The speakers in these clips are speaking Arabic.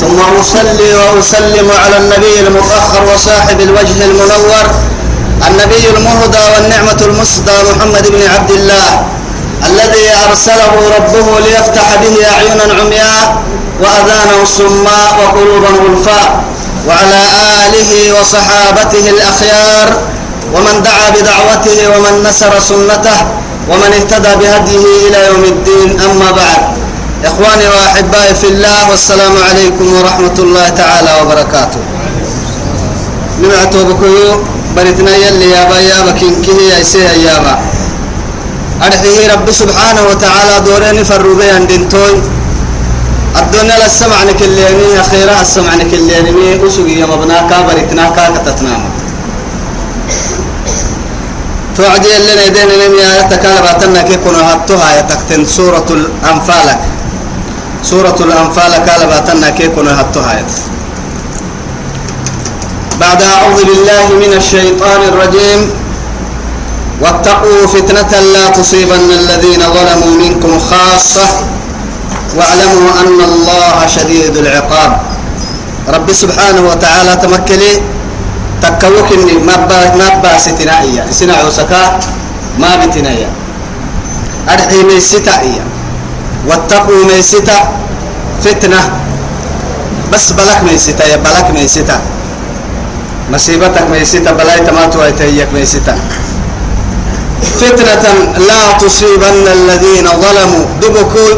ثم أصلي وأسلم على النبي المطهر وصاحب الوجه المنور النبي المهدى والنعمة المسدى محمد بن عبد الله الذي أرسله ربه ليفتح به أعينا عمياء وأذانا صماء وقلوبا غلفاء وعلى آله وصحابته الأخيار ومن دعا بدعوته ومن نسر سنته ومن اهتدى بهديه إلى يوم الدين أما بعد. إخواني وأحبائي في الله والسلام عليكم ورحمة الله تعالى وبركاته. نمعتو بكيو بريتنا يلي يابا يابا كينكيه يا إسيه يابا أرحيه رب سبحانه وتعالى دورين فروا دنتوي. الدنيا للسمع نكليني أخيرا السمع نكليني مي أسوقي يا مبناكا بريتناكا كتتناما توعدي اللي نيدين لم يتكالب أتنا كي كنا هاتوها يتكتن سورة الأنفال سورة الأنفال كالب أتنا كي كنا هاتوها بعد أعوذ بالله من الشيطان الرجيم. واتقوا فتنة لا تصيبن الذين ظلموا منكم خاصة. واعلموا أن الله شديد العقاب. رب سبحانه وتعالى تمكلي تكوك إني ما ما با ستنائية سنا عوسكا ما بتنائية أرحي ميستا إيا واتقوا ميستا فتنة. بس بلك ميستا يا بلك ميستا مصيبتك ميستا بلاي تماتوا يتهيك ميستا فتنة لا تصيبن الذين ظلموا. دبكوا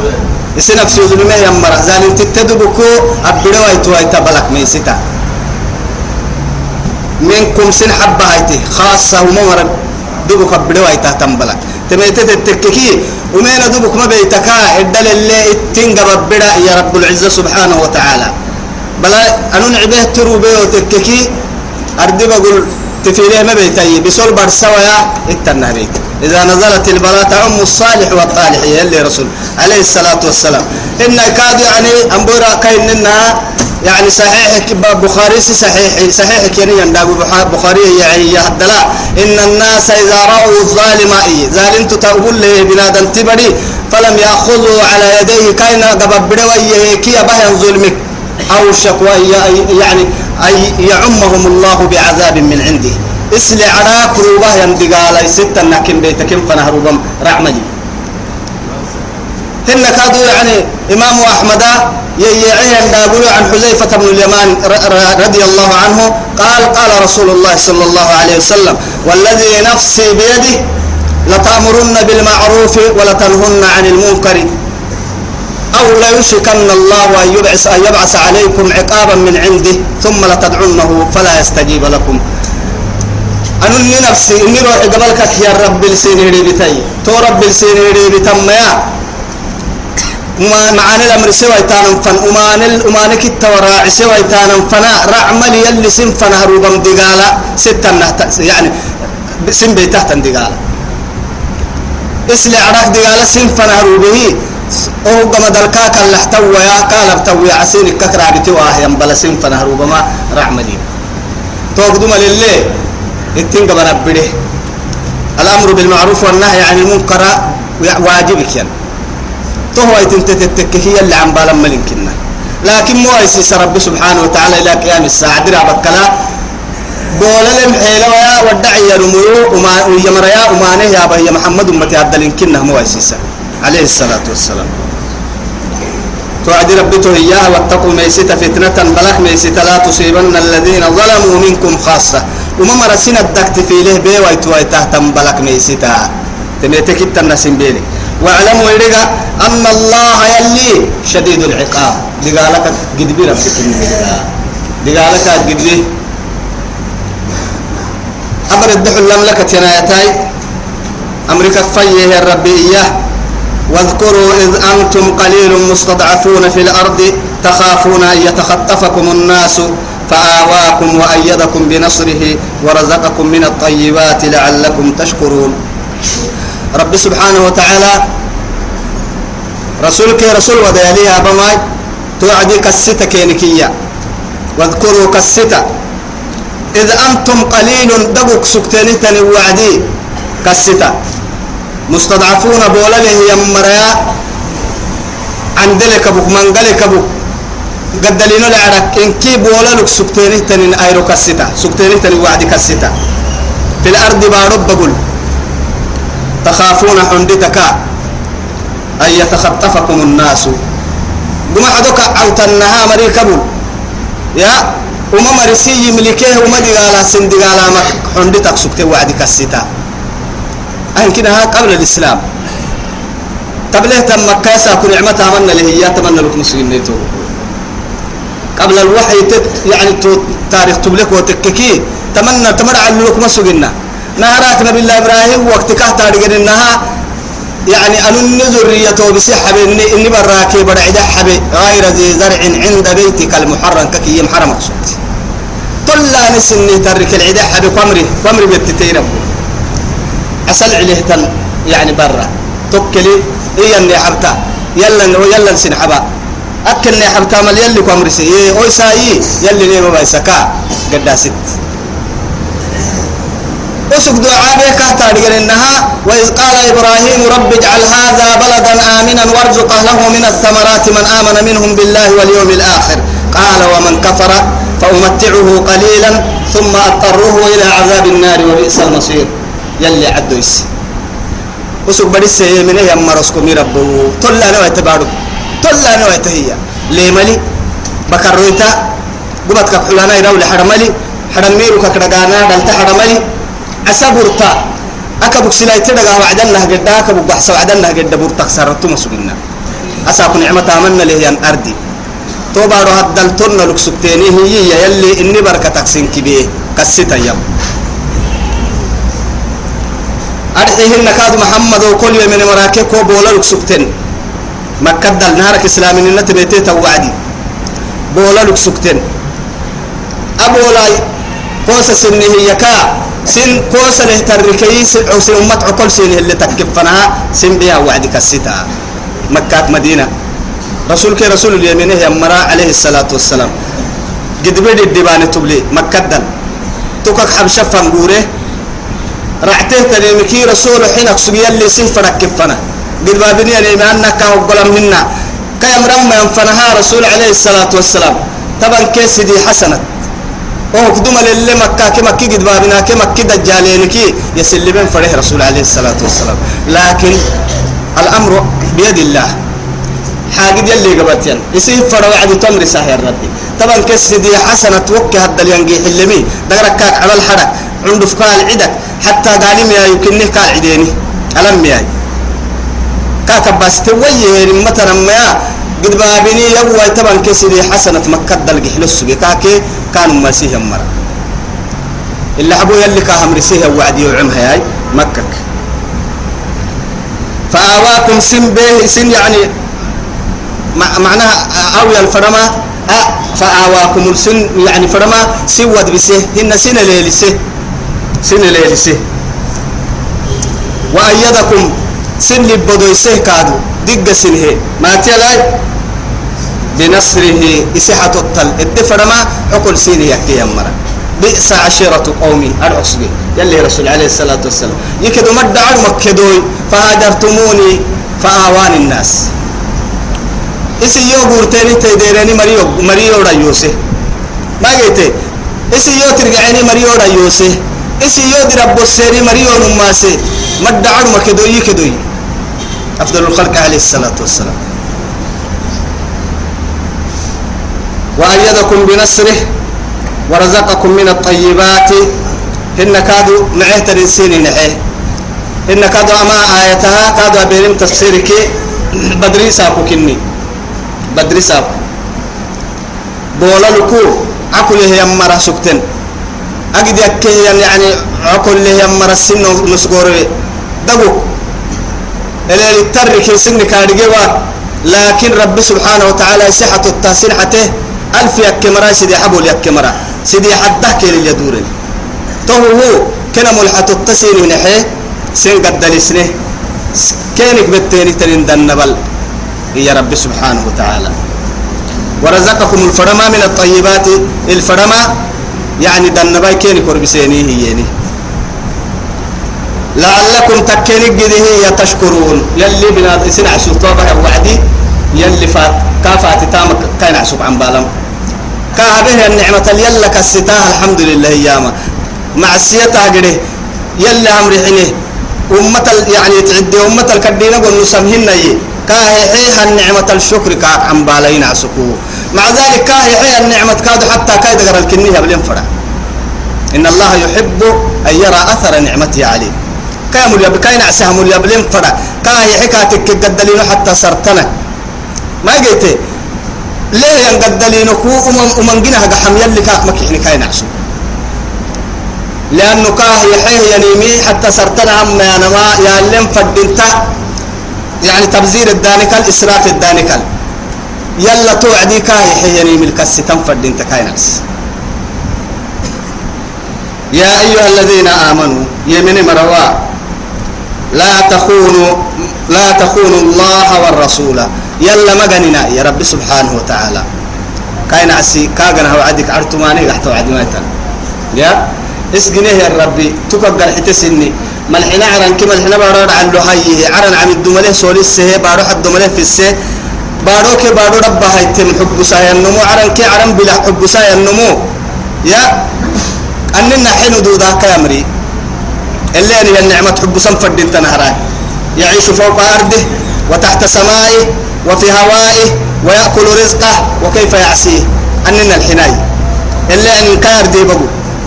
يسنك سيظلمه يمرا زالين تتدبكوا أبدوا يتوا يتبلك ميستا منكم سن هايتي. خاصة ومر دبك أبدوا يتا تنبلك تميتت التككي ومين دبك ما بيتكا؟ الدل اللي تنقب بدا يا رب العزة سبحانه وتعالى. بلا أنو نعبه تروبه وتككي أردب أقول تفيله ما بيتي بسول برسويا التنهريك إذا نزلت البلاء تعم الصالح والطالح اللي رسول. عليه الصلاة والسلام. إن كاد يعني أمبورا كايننا يعني صحيح بخاري صحيح صحيح كيني ينداب بخاري يعني يهدلا إن الناس إذا رأوا الظالم ظالم تقول له بنادم تبري فلم يأخذوا على يديه كاين قبب بدويه كي بهن ظلمك. أو شكوى يعني أي يعمهم الله بعذاب من عنده. اسلي على كروبه يندقال ستة نكين بيتكين فنهربهم رحمجي هن كادوا يعني إمام أحمد يعين دابلو عن حذيفة بن اليمان رضي الله عنه قال قال رسول الله صلى الله عليه وسلم والذي نفسي بيده لتأمرن بالمعروف ولتنهن عن المنكر أو لا يشركن الله أن يبعث أن يبعث عليكم عقابا من عنده ثم لتدعونه فلا يستجيب لكم. أنا نفسي إني قبلك يا رب السينيري بتاي تو رب السينيري بتم يا معاني الأمر سوى تانم فن. وماني وماني كت وراعي سوى تانم فنا. رعمل يلي سن فنا هروبا دقالة ستة يعني سن بيته دقالة اسلي عراك دقالة سن فنا هروبه oo gama dalkaa kan laxtawaya kaalab tawiya casini kakraabiti waa yambalasin fanahru bama racmadi toogduma lille ittin gabana bide الأمر بالمعروف والنهي عن المنكر واجبك يعني. تو هاي تنتتككية اللي عم بالا ملكنا لكن مو يسيس رب سبحانه وتعالى إلى قيام الساعة. درع بكلا. بولا لم حيلا ويا ودعي وما ويمريا وما نهي يا محمد أمتي عبد الإنكنا مو يسيسا عليه الصلاة والسلام. توعد ربته إياها واتقوا ميسة فتنة بلك ميسة لا تصيبن الذين ظلموا منكم خاصة. وما مرسين الدكت في له بي ويتوي تهتم بلك ميسة تميتك التنسين بيلي واعلموا إرقا أن الله يلي شديد العقاب. لقالك قد بي ربك لقالك قد بي أمر الدحل لملكة ينايتاي أمريكا فيه ربي إياه. واذكروا إذ أنتم قليل مستضعفون في الأرض تخافون أن يتخطفكم الناس فآواكم وأيدكم بنصره ورزقكم من الطيبات لعلكم تشكرون. رب سبحانه وتعالى. رسولك رسول ودياليها بماي توعدي كالستة كينكية. واذكروا كالستة. إذ أنتم قليل دبك سكتنتني وعدي كالستة. مستضعفون بولله يمريا. عندلك بك منقلك بك قدلينو لعرك. إن كي بولا لك سكتيني تنين أيرو كالستا سكتيني تنين وعد كالستا في الأرض بارب بقول. تخافون حندتك أن يتخطفكم الناس. بما حدوك عوتنها مريكبول يا وما مرسي يملكيه وما دقالا سندقالا مك حندتك سكتي وعد كالستا أهل كده قبل الإسلام. قبله تم مكاسا كل نعمتها من له؟ هي تمنى لكم مسلمين قبل الوحي تت يعني تاريخ تبلك وتككي تمنى تمرع لكم مسلمين نهارات نبي الله إبراهيم وقت كهتا إنها يعني أن النذرية بسحب إني إني براكي برعد حبي غير ذي زرع عند بيتك المحرم ككي محرم مقصود طلع نسني ترك العداء حبي قمري قمري بيتتين أسل عليه تن يعني برا. توكلي إيه اللي حبتا؟ يلا يلا سنحبا أكل اللي حبتا مال يلي قمري سي. إيه أوي ساي. يلي ليه ما يسكا قد ست وسق دعاء كهتا إنها وإذ قال إبراهيم رب اجعل هذا بلدا آمنا وارزق أهله من الثمرات من آمن منهم بالله واليوم الآخر. قال ومن كفر فأمتعه قليلا ثم أضطره إلى عذاب النار وبئس المصير. يلي عدويس وسق بديس من هي مرسكم ربو طلع نوع تبارك. طلع نوع تهيا ليملي بكرويتا قبتك حلانا يراولي حرملي. حرميرو ككرغانا دلتا حرملي. عسبرتا أكبك سلايت دغا وعدنا قدا أكبك بحث وعدنا قدا برتك سرتو مسجنا أساكو نعمة آمنا له ين أردي. توبا رو هدل تن لك سكتيني هي يلي إني بركتك سنكي بيه كسيتا يم أرحيهن كاد محمد وكل يوم من مراكب وبولا لك سكتين مكة دل نهارك إسلامي نتبيتي توعدي. بولا لك سكتين أبولا قوسة سنه يكا سن قوسة له تركي سن أمت عقل سنه اللي تكفنها سن بها وعدك الستا مكة مدينة. رسول كي رسول اليمين يا مرا عليه الصلاة والسلام. قد بدي الدبان تبلي. مكة دل تكك حبشة فنقوره رعته تنمكي رسول حين أقصد يلي سنفرك كفنا قد بابني أن أنك وقلم منا. كي أمرم ينفنها رسول عليه الصلاة والسلام. طبعا كيس دي حسنة. وهو قدوم للي مكة كما كي قد بابنا كما كي دجالين كي يسلمين فريه رسول عليه الصلاة والسلام. لكن الأمر بيد الله. حاجد يلي قبتين يصير فروا عدو تمر ساهر ربي. طبعا كيس دي حسنة توكي هذا الينجي حلمي دقرك كاك الحرك عنده فكال عدك. حتى قالي ميا يمكنني كال عديني. ألم ميا كاك بس توي مثلا ميا قد بابني يبوي طبعا كسري حسنة مكة دلق حلس كاكي كانوا مسيح مرة. اللي حبوا يلي كاهم رسيه وعدي وعمها هاي مكة. فآواكم سن به سن يعني معناها أوي الفرما فآواكم السن يعني فرما سود بسه. إن سن ليلسه سن ليلسه وأيدكم سن لبدويسه كادو. دق سنه. ما تلاي بنصره إسحة التل. الدفر ما عقل سيني يحكي يمرا بئس عشيرة قومي أرعصبي يلي رسول عليه الصلاة والسلام. يكدو مد مكدوي فهاجرتموني فآوان الناس. إسي يو بورتيني تيديريني مريو مريو ريوسي ما قلت إسي يو ترجعيني مريو ريوسي إسي يو دربو السيري مريو نماسي. مد مكدوي يكدوي. أفضل الخلق عليه الصلاة والسلام. وأيدكم بنصره ورزقكم من الطيبات. إن كادوا معه ترسيني نحيه إن كادوا أما آياتها كادوا بينهم تفسيرك. بدري ساكو كني. بدري ساكو. بولا لكو. عقله يمرا سكتن. أجد يكي يعني عقله يمرا السن نسقوري دقو. اللي ترك سن كارجوا لكن رب سبحانه وتعالى صحة التاسين حتة. ألف يكمرا سيدي حبول يكمرا سيدي حده كيل يدورن تو هو كنا ملحة التسين نحي سين قد دلسنه. كينك بالتاني تنين دنبل. يا رب سبحانه وتعالى. ورزقكم الفرما من الطيبات. الفرما يعني دنبل كينك وربسيني يعني. لعلكم تكيني قده هي تشكرون. يلي بنا سنع سلطوبة وعدي. يلي فات كافات تامك كاين عسوب عن بالم كهبه النعمة يلا كستاه الحمد لله ياما معسيتها قده يلا أمر حينه أمة يعني تعدي أمة الكدينة قلنا سمهن يي كاهي النعمة الشكر كاك عن بالين عسكو مع ذلك كاهي النعمة كادو حتى كايد غير الكنية بالانفرع إن الله يحب أن يرى أثر نعمته عليه. كامل يب كاين عسهم اليبلين فرا كاهي حكاتك قدلينو حتى سرتنا ما قلت ليه ينقدلينو كو أمم أمم جنها قحم يلي كاك مكيحني كاين عسو لأنه كاهي حيه ينيمي حتى سرتنا هم يا نما يا لم فدنتا يعني تبذير الدانكال إسراف الدانكال يلا توعدي كاهي حيه ينيمي الكسي تنفدنتا كاين عسو يا أيها الذين آمنوا يمن مروا لا تخونوا لا تخونوا الله والرسول. يلا مجننا يا رب سبحانه وتعالى. كاين عسي كاغنا هو عدك عرتماني قحت وعد مايتن يا؟ اسقني يا ربي. تكبر حتسني ملحنا عرن كما الحنا بارود عن لهي عرن عن الدمله سولي السه بارو حد دمله في السه. بارو كي بارو رب هاي تم حب سايا النمو. عرن كي عرن بلا حب سايا النمو. يا؟ أننا حين دودا كامري اللي هي النعمة حب سنفرد انت نهراي يعيش فوق أرضه وتحت سمائه. وفي هوائه ويأكل رزقه وكيف يعصيه. أننا الحناي. اللي أن كار دي بقو.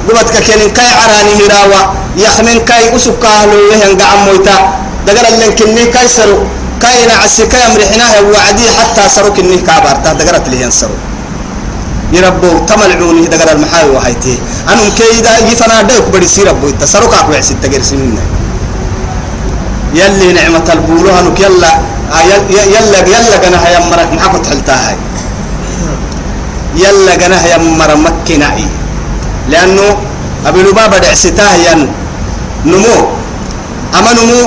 قبت كين كاي عراني هراوة. يخمن كاي أسوك أهلو يهن قعم مويتا. دقر اللي كني كاي سرو. كاي نعسي كاي أمري حناه وعدي حتى سرو كني كابارتا. دقرت لي ينسرو يربو تملعوني. دقر المحاوي وهايتي أنا كيدا يفنا دايك بدي سير ربو التسرق أقوى ست تجر سنين. يلي نعمة البولوها نك يلا يلا يلا جنا هيا مرك محبط حلتها. هاي يلا جنا هيا مر مكنا إيه لأنه أبي لبابة دعستاه ين نمو. أما نمو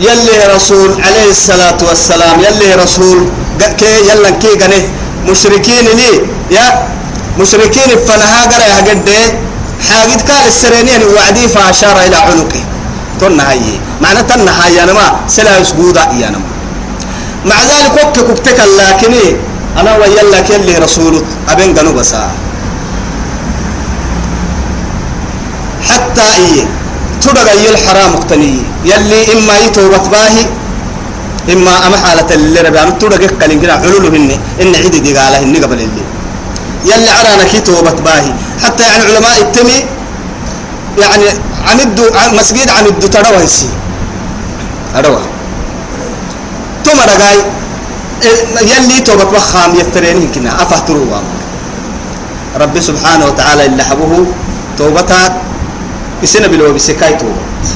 يلي رسول عليه الصلاة والسلام يلي رسول كي يلا كي جنه مشركين لي يا مشركين فنها قرا يا قد حاجد قال السرينين وعدي فأشار إلى عنقه. تنا هاي معنى تنا هاي أنا ما سلا يسجودا أنا ما. مع ذلك وك كتك لكن أنا ويلا كل رسول أبين قنو بسا حتى إيه؟ تدغ الحرام مقتني يلي إما يتوبت باهي إما أما حالة اللي ربيان تدغ قلن كنا حلولهن إن عيد دي قاله إن قبل اللي. يلي عرانا كي باهي حتى يعني علماء التمي يعني عن الدو مسجد عن الدو تروى يسي أروى ثم رجاي يلي توبت وخام يفترينه كنا أفهتروا ربي سبحانه وتعالى اللي حبوه توبتها يسنا بلو بسكاي توبت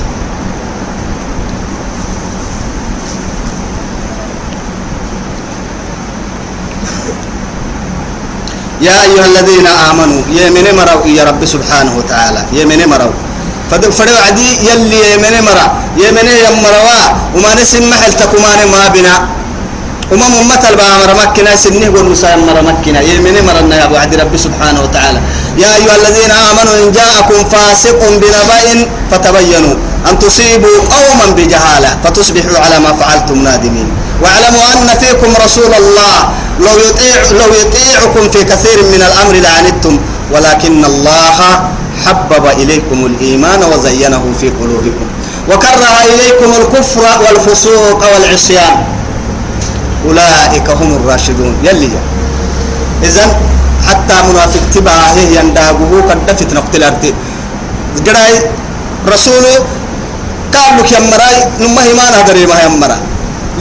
يا أيها الذين آمنوا يمن مروا يا رب سبحانه وتعالى يمن مروا. فدو عدي يلي يمن مرا يمن يمروا وما نسم محل تكمان ما بنا. وما ممت البامر مكنا سنه والنساء مر مكنا. يمن مرنا يا أبو عدي رب سبحانه وتعالى. يا أيها الذين آمنوا إن جاءكم فاسق بنبأ فتبينوا. أن تصيبوا قوما بجهالة فتصبحوا على ما فعلتم نادمين. واعلموا أن فيكم رسول الله. لو يطيع لو يطيعكم في كثير من الأمر لعنتم. ولكن الله حبب إليكم الإيمان وزينه في قلوبكم. وكره إليكم الكفر والفسوق والعصيان. أولئك هم الراشدون. يلي إذن حتى منافق تبعه ينداغه قد دفت نقتل أرتي قراي رسوله قال لك يا مراي نمه ما نهدري ما يمرا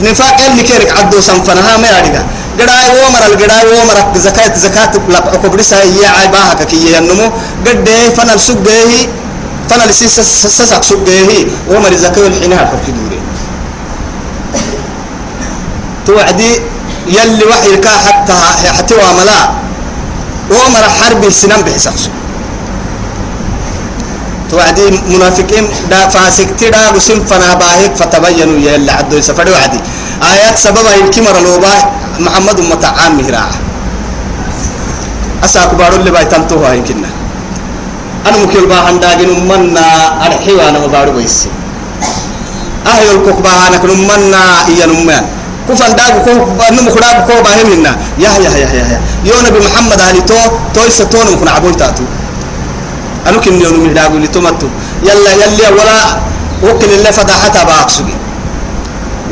نفاق اللي كيرك عدو سنفنها ما يعرفها. قراي ومر القراي ومر زكاة زكاة لك أكبرسها هي عيباها كي ينمو قد فنل سبه فنل سسق سبه ومر زكاة الحينها فكدوري توعدي يلي وحي كا حتى حتى واملا ومر حرب السنان بحساسه توعدي منافقين دا فاسق تدا وسم فنا باهك فتبينوا يا اللي عدوا سفر وعدي آيات سببها الكمر الوباء محمد متعام مهراعة أساك بارو اللي بايتنتوها يمكننا أنا مكيل باهن داقن منا أرحيوانا مبارو بيسي. أهل الكوكبا أنا كن منا إيا نمان كفن داغ كو نم خداغ كو باهم منا يا يا يا يا يا. يو نبي محمد علي تو توي ستون كن عبوي تاتو. أنا كن يوم من داغ لي تومتو يلا يلا ولا وكل اللي فضحتها باقسوي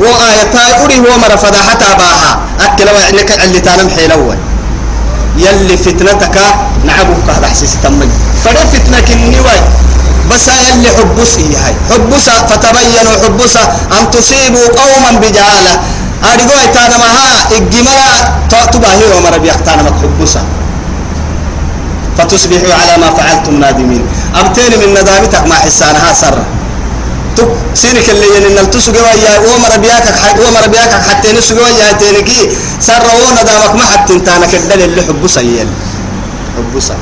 وآيتا أري هو مر فضحتها باها. أكل وعنك اللي تنم حيلوي يلي فتنتك نعبك هذا حسيس تمني. فده فتنك النواي بس يلي حبس هاي حبس فتبينوا حبس أن تصيبوا قوما بجهالة. أرجو إتانا مها الجمرة تباهي ومر بيحتانا مكحبسا فتصبحوا على ما فعلتم نادمين. أبتين من ندامتك ما حسانها سر. تك سينك اللي ين التسوق ويا ومر بياك ومر بياك حتى نسوق ويا تينكي سر وندامك ما حتى انتانا كدل اللي حبسا يل حبسا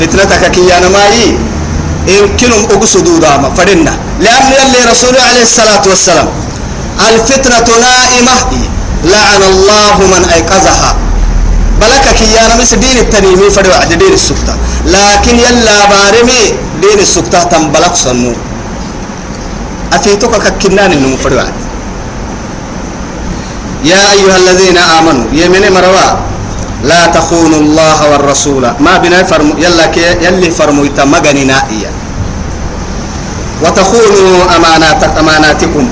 فتنتك كيانا ماي يمكنهم أقصدوا داما. فرنا لأن يلي رسول عليه الصلاة والسلام الفتنة نائمة. لعن الله من أيقظها. بلك كيانا مس دين التنيمي فروا عد دين السكتة. لكن يلا بارمي دين السكتة تنبلق صنو أفيتك ككنان إنه عد يا أيها الذين آمنوا يمن مروا لا تخونوا الله والرسول. ما بنا فرمو يلا كي يلي فرمو يتمغني نائيا وتخونوا أماناتك أماناتكم.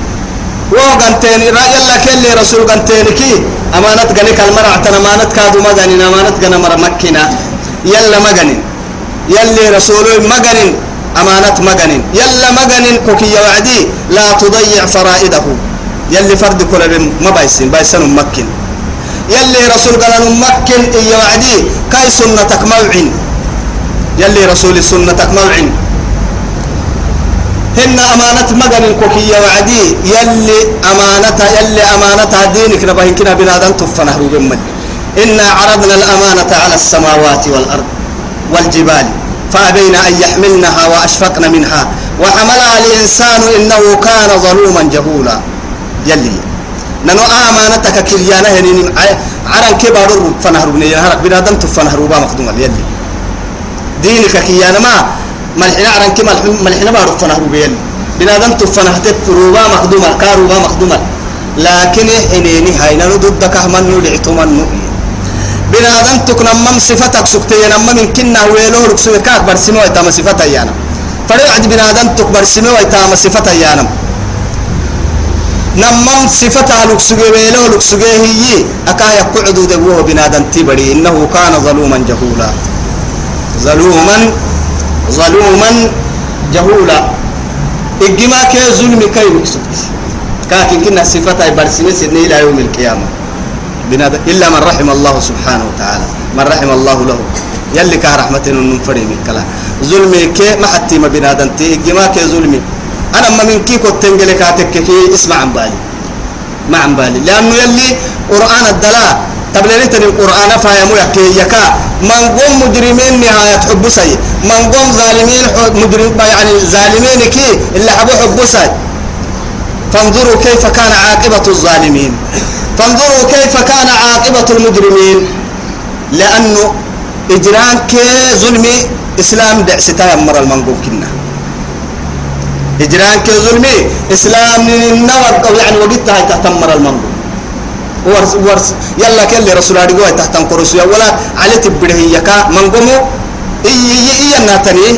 وقنتين يلا كلي رسول قنتين كي. أمانة غني كالمرع أمانة كادو مغنين أمانة غنا مر مكنا يلا مغنين يلي رسول مغنين أمانة مغنين. يلا مغنين كوكي وعدي لا تضيع فرائده. يلي فرد كل ما بايسين بايسن مكن يلي رسول قال مكن إيا وعدي كاي سنتك موعين. يلي رسول سنتك موعين. هن أمانة مجن كوكية وعدي يلي أمانة يلي أمانة دينك نبهن كنا بنادم تفنه بمن إنا عرضنا الأمانة على السماوات والأرض والجبال. فأبين أن يحملنها وأشفقن منها. وحملها الإنسان إنه كان ظلوما جهولا. يلي. ننو أمانتك كريانا هنين عرن كبار فنهر بني هرق بنادم تفنه روبا مخدوما يلي. دينك كيانا ما ملحنا عرن كما ملحنا بارو فنه روبيل بنادم تفنه تروبا مخدوما كاروبا مخدوما لكن حنيني هاينا ضدك من ندعتو من نؤي بنادم تكن مم صفتك سكتي نم من كنا ويلو ركسو كاك برسمو ايتام صفتا يانا فريعد بنادم تك برسمو ايتام صفتا يانا نمم صفتها لكسوغي ويلو لكسوغي هي. أكا يقعدو دبوه بنادم تبري إنه كان ظلوما جهولا. ظلوما ظلوما جهولا. إجما كي كي لكسوت كاكن كنا صفتها برسمي سنة إلى يوم القيامة. بنادم إلا من رحم الله سبحانه وتعالى. من رحم الله له. يلي كه رحمة ننفري من كلام ظلمي كي ما حتى ما بنادم تي. إجما كي ظلمي. أنا ما من كيكو تنجلي كاتك كي اسمع عن بالي. ما عن بالي. لأنه يلي قرآن الدلاء تبلين تني القرآن فاهمو يكي يكا. من قوم مجرمين نهاية حب سي. من قوم ظالمين مجرم يعني ظالمين كي اللي حبوا حب سي. فانظروا كيف كان عاقبة الظالمين. فانظروا كيف كان عاقبة المجرمين. لأنه إجرام كي ظلمي إسلام دعستا يمر المنقوم كنا. إجران كظلمي إسلام النور أو يعني وقتها تهتمر المنظور ورس ورس يلا كل رسول الله جوا تحت قرص. ولا على تبره يكا منقومو. إي إي إي الناتني.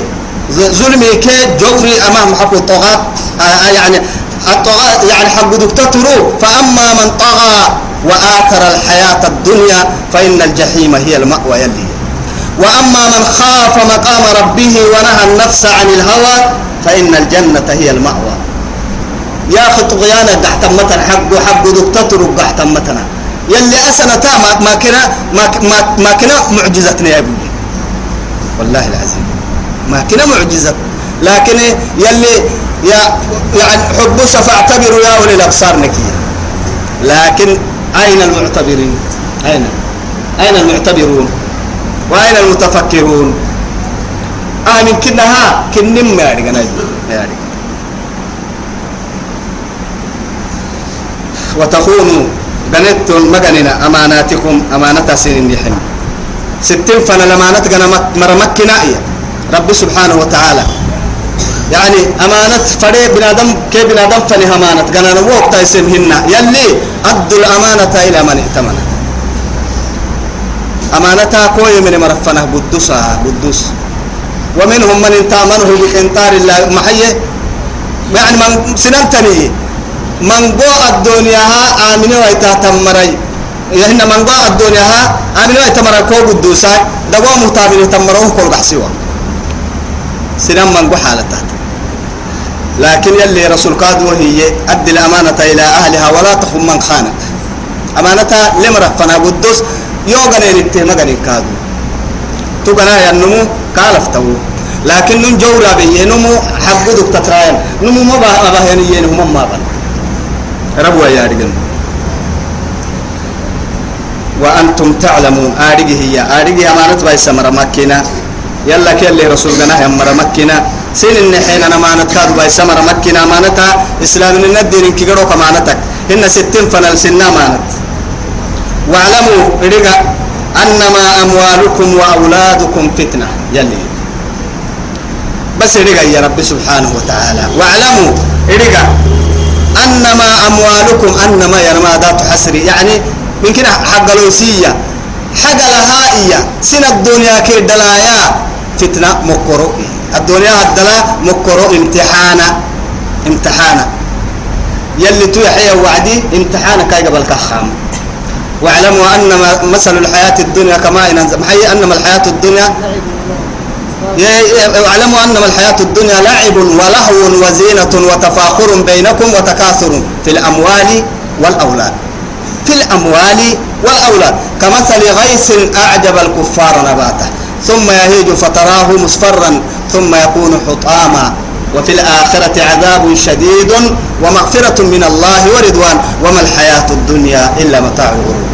ظلمي كي جوري أمام حق الطغاة آه يعني يعني حق دكتاترو فأما من طغى وآثر الحياة الدنيا فإن الجحيم هي المأوى يلي. وأما من خاف مقام ربه ونهى النفس عن الهوى فإن الجنة هي المأوى. يا أخي طغيانا تحت متنا حق حق دكتاتر تحت متنا يلي أسنة ما كنا ما كنا معجزتنا يا أبوي. والله العظيم. ما كنا معجزة. لكن يلي يا يعني حبوس فاعتبروا يا أولي الأبصار نكية. لكن أين المعتبرين؟ أين؟ أين المعتبرون؟ وأين المتفكرون؟ آمن كنها كنم ما يعني وتخونوا قنت مجننا أماناتكم أمانة سنين يحن ستين فنا الأمانة مرمكنا رب سبحانه وتعالى يعني أمانة فري بنادم كي بنادم فني أمانة. جنا نوقت يسمهن يلي أدوا الأمانة إلى من ائتمن. أمانتها كوي من مرفنه قدوسها قدوس. ومنهم من تأمنه بقنطار الله محيه يعني من سننتني. من قوى الدنيا آمنة ويتا تمري يعني من قوى الدنيا آمنة ويتا مري كو قدوسا. دقوى متابين تمروه كل بحسيوا سنن من قوى حالتها. لكن يلي رسول قاد وهي أدي الأمانة إلى أهلها ولا تخم من خانك. أمانتها لمرفنا قدوس يوغنين التهمة كادو تقنا يا النمو كالفتو. لكن نم جورا بي نمو حقودك تتراين نمو ما بها يعني نمو ما بها ربوا يا رجل. وأنتم تعلمون. آرجي هي. آرجي أمانة باي سمر مكينة. يلا كل رسول جنا هم مر سين النحين أنا أمانة كاد باي سمر مكينة أمانتها إسلام الندين كجرو كمانتك إن ستين فنال سنة أمانة واعلموا رجع أنما أموالكم وأولادكم فتنة. يلي. بس رجع يا رب سبحانه وتعالى. واعلموا رجع أنما أموالكم أنما يا ما ذات حسري يعني يمكن حق لوسية حق لها إيا الدنيا كي دلايا. فتنة مكرو. الدنيا الدلا مكرو امتحانا. امتحانا. يلي تو يحيى وعدي امتحانا كاي قبل كخام. واعلموا أن مثل الحياة الدنيا كما إن أنما الحياة الدنيا واعلموا أنما الحياة الدنيا لعب ولهو وزينة وتفاخر بينكم وتكاثر في الأموال والأولاد. في الأموال والأولاد. كمثل غيث أعجب الكفار نباته. ثم يهيج فتراه مصفرا ثم يكون حطاما. وفي الآخرة عذاب شديد ومغفرة من الله ورضوان. وما الحياة الدنيا إلا متاع الغرور.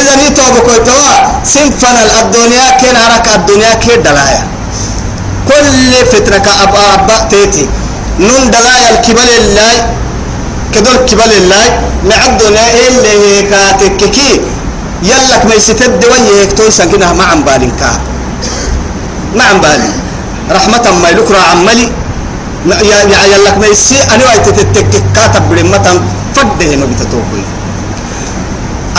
إذا نيتو بكويتوا سنفنا الدنيا كين عرك الدنيا كي دلايا. كل فترة أبا أبا تيتي. نون دلايا الكبل الله كدول كبل الله الدنيا اللي هيك تككي يلك ما يستد ويهك تويسا كنا ما عم بالنكا. ما عم بالي رحمة ما يلكرا عملي. يا يا يلك ما يسي. أنا وايت تتك كاتب برمة فده ما بتتوقي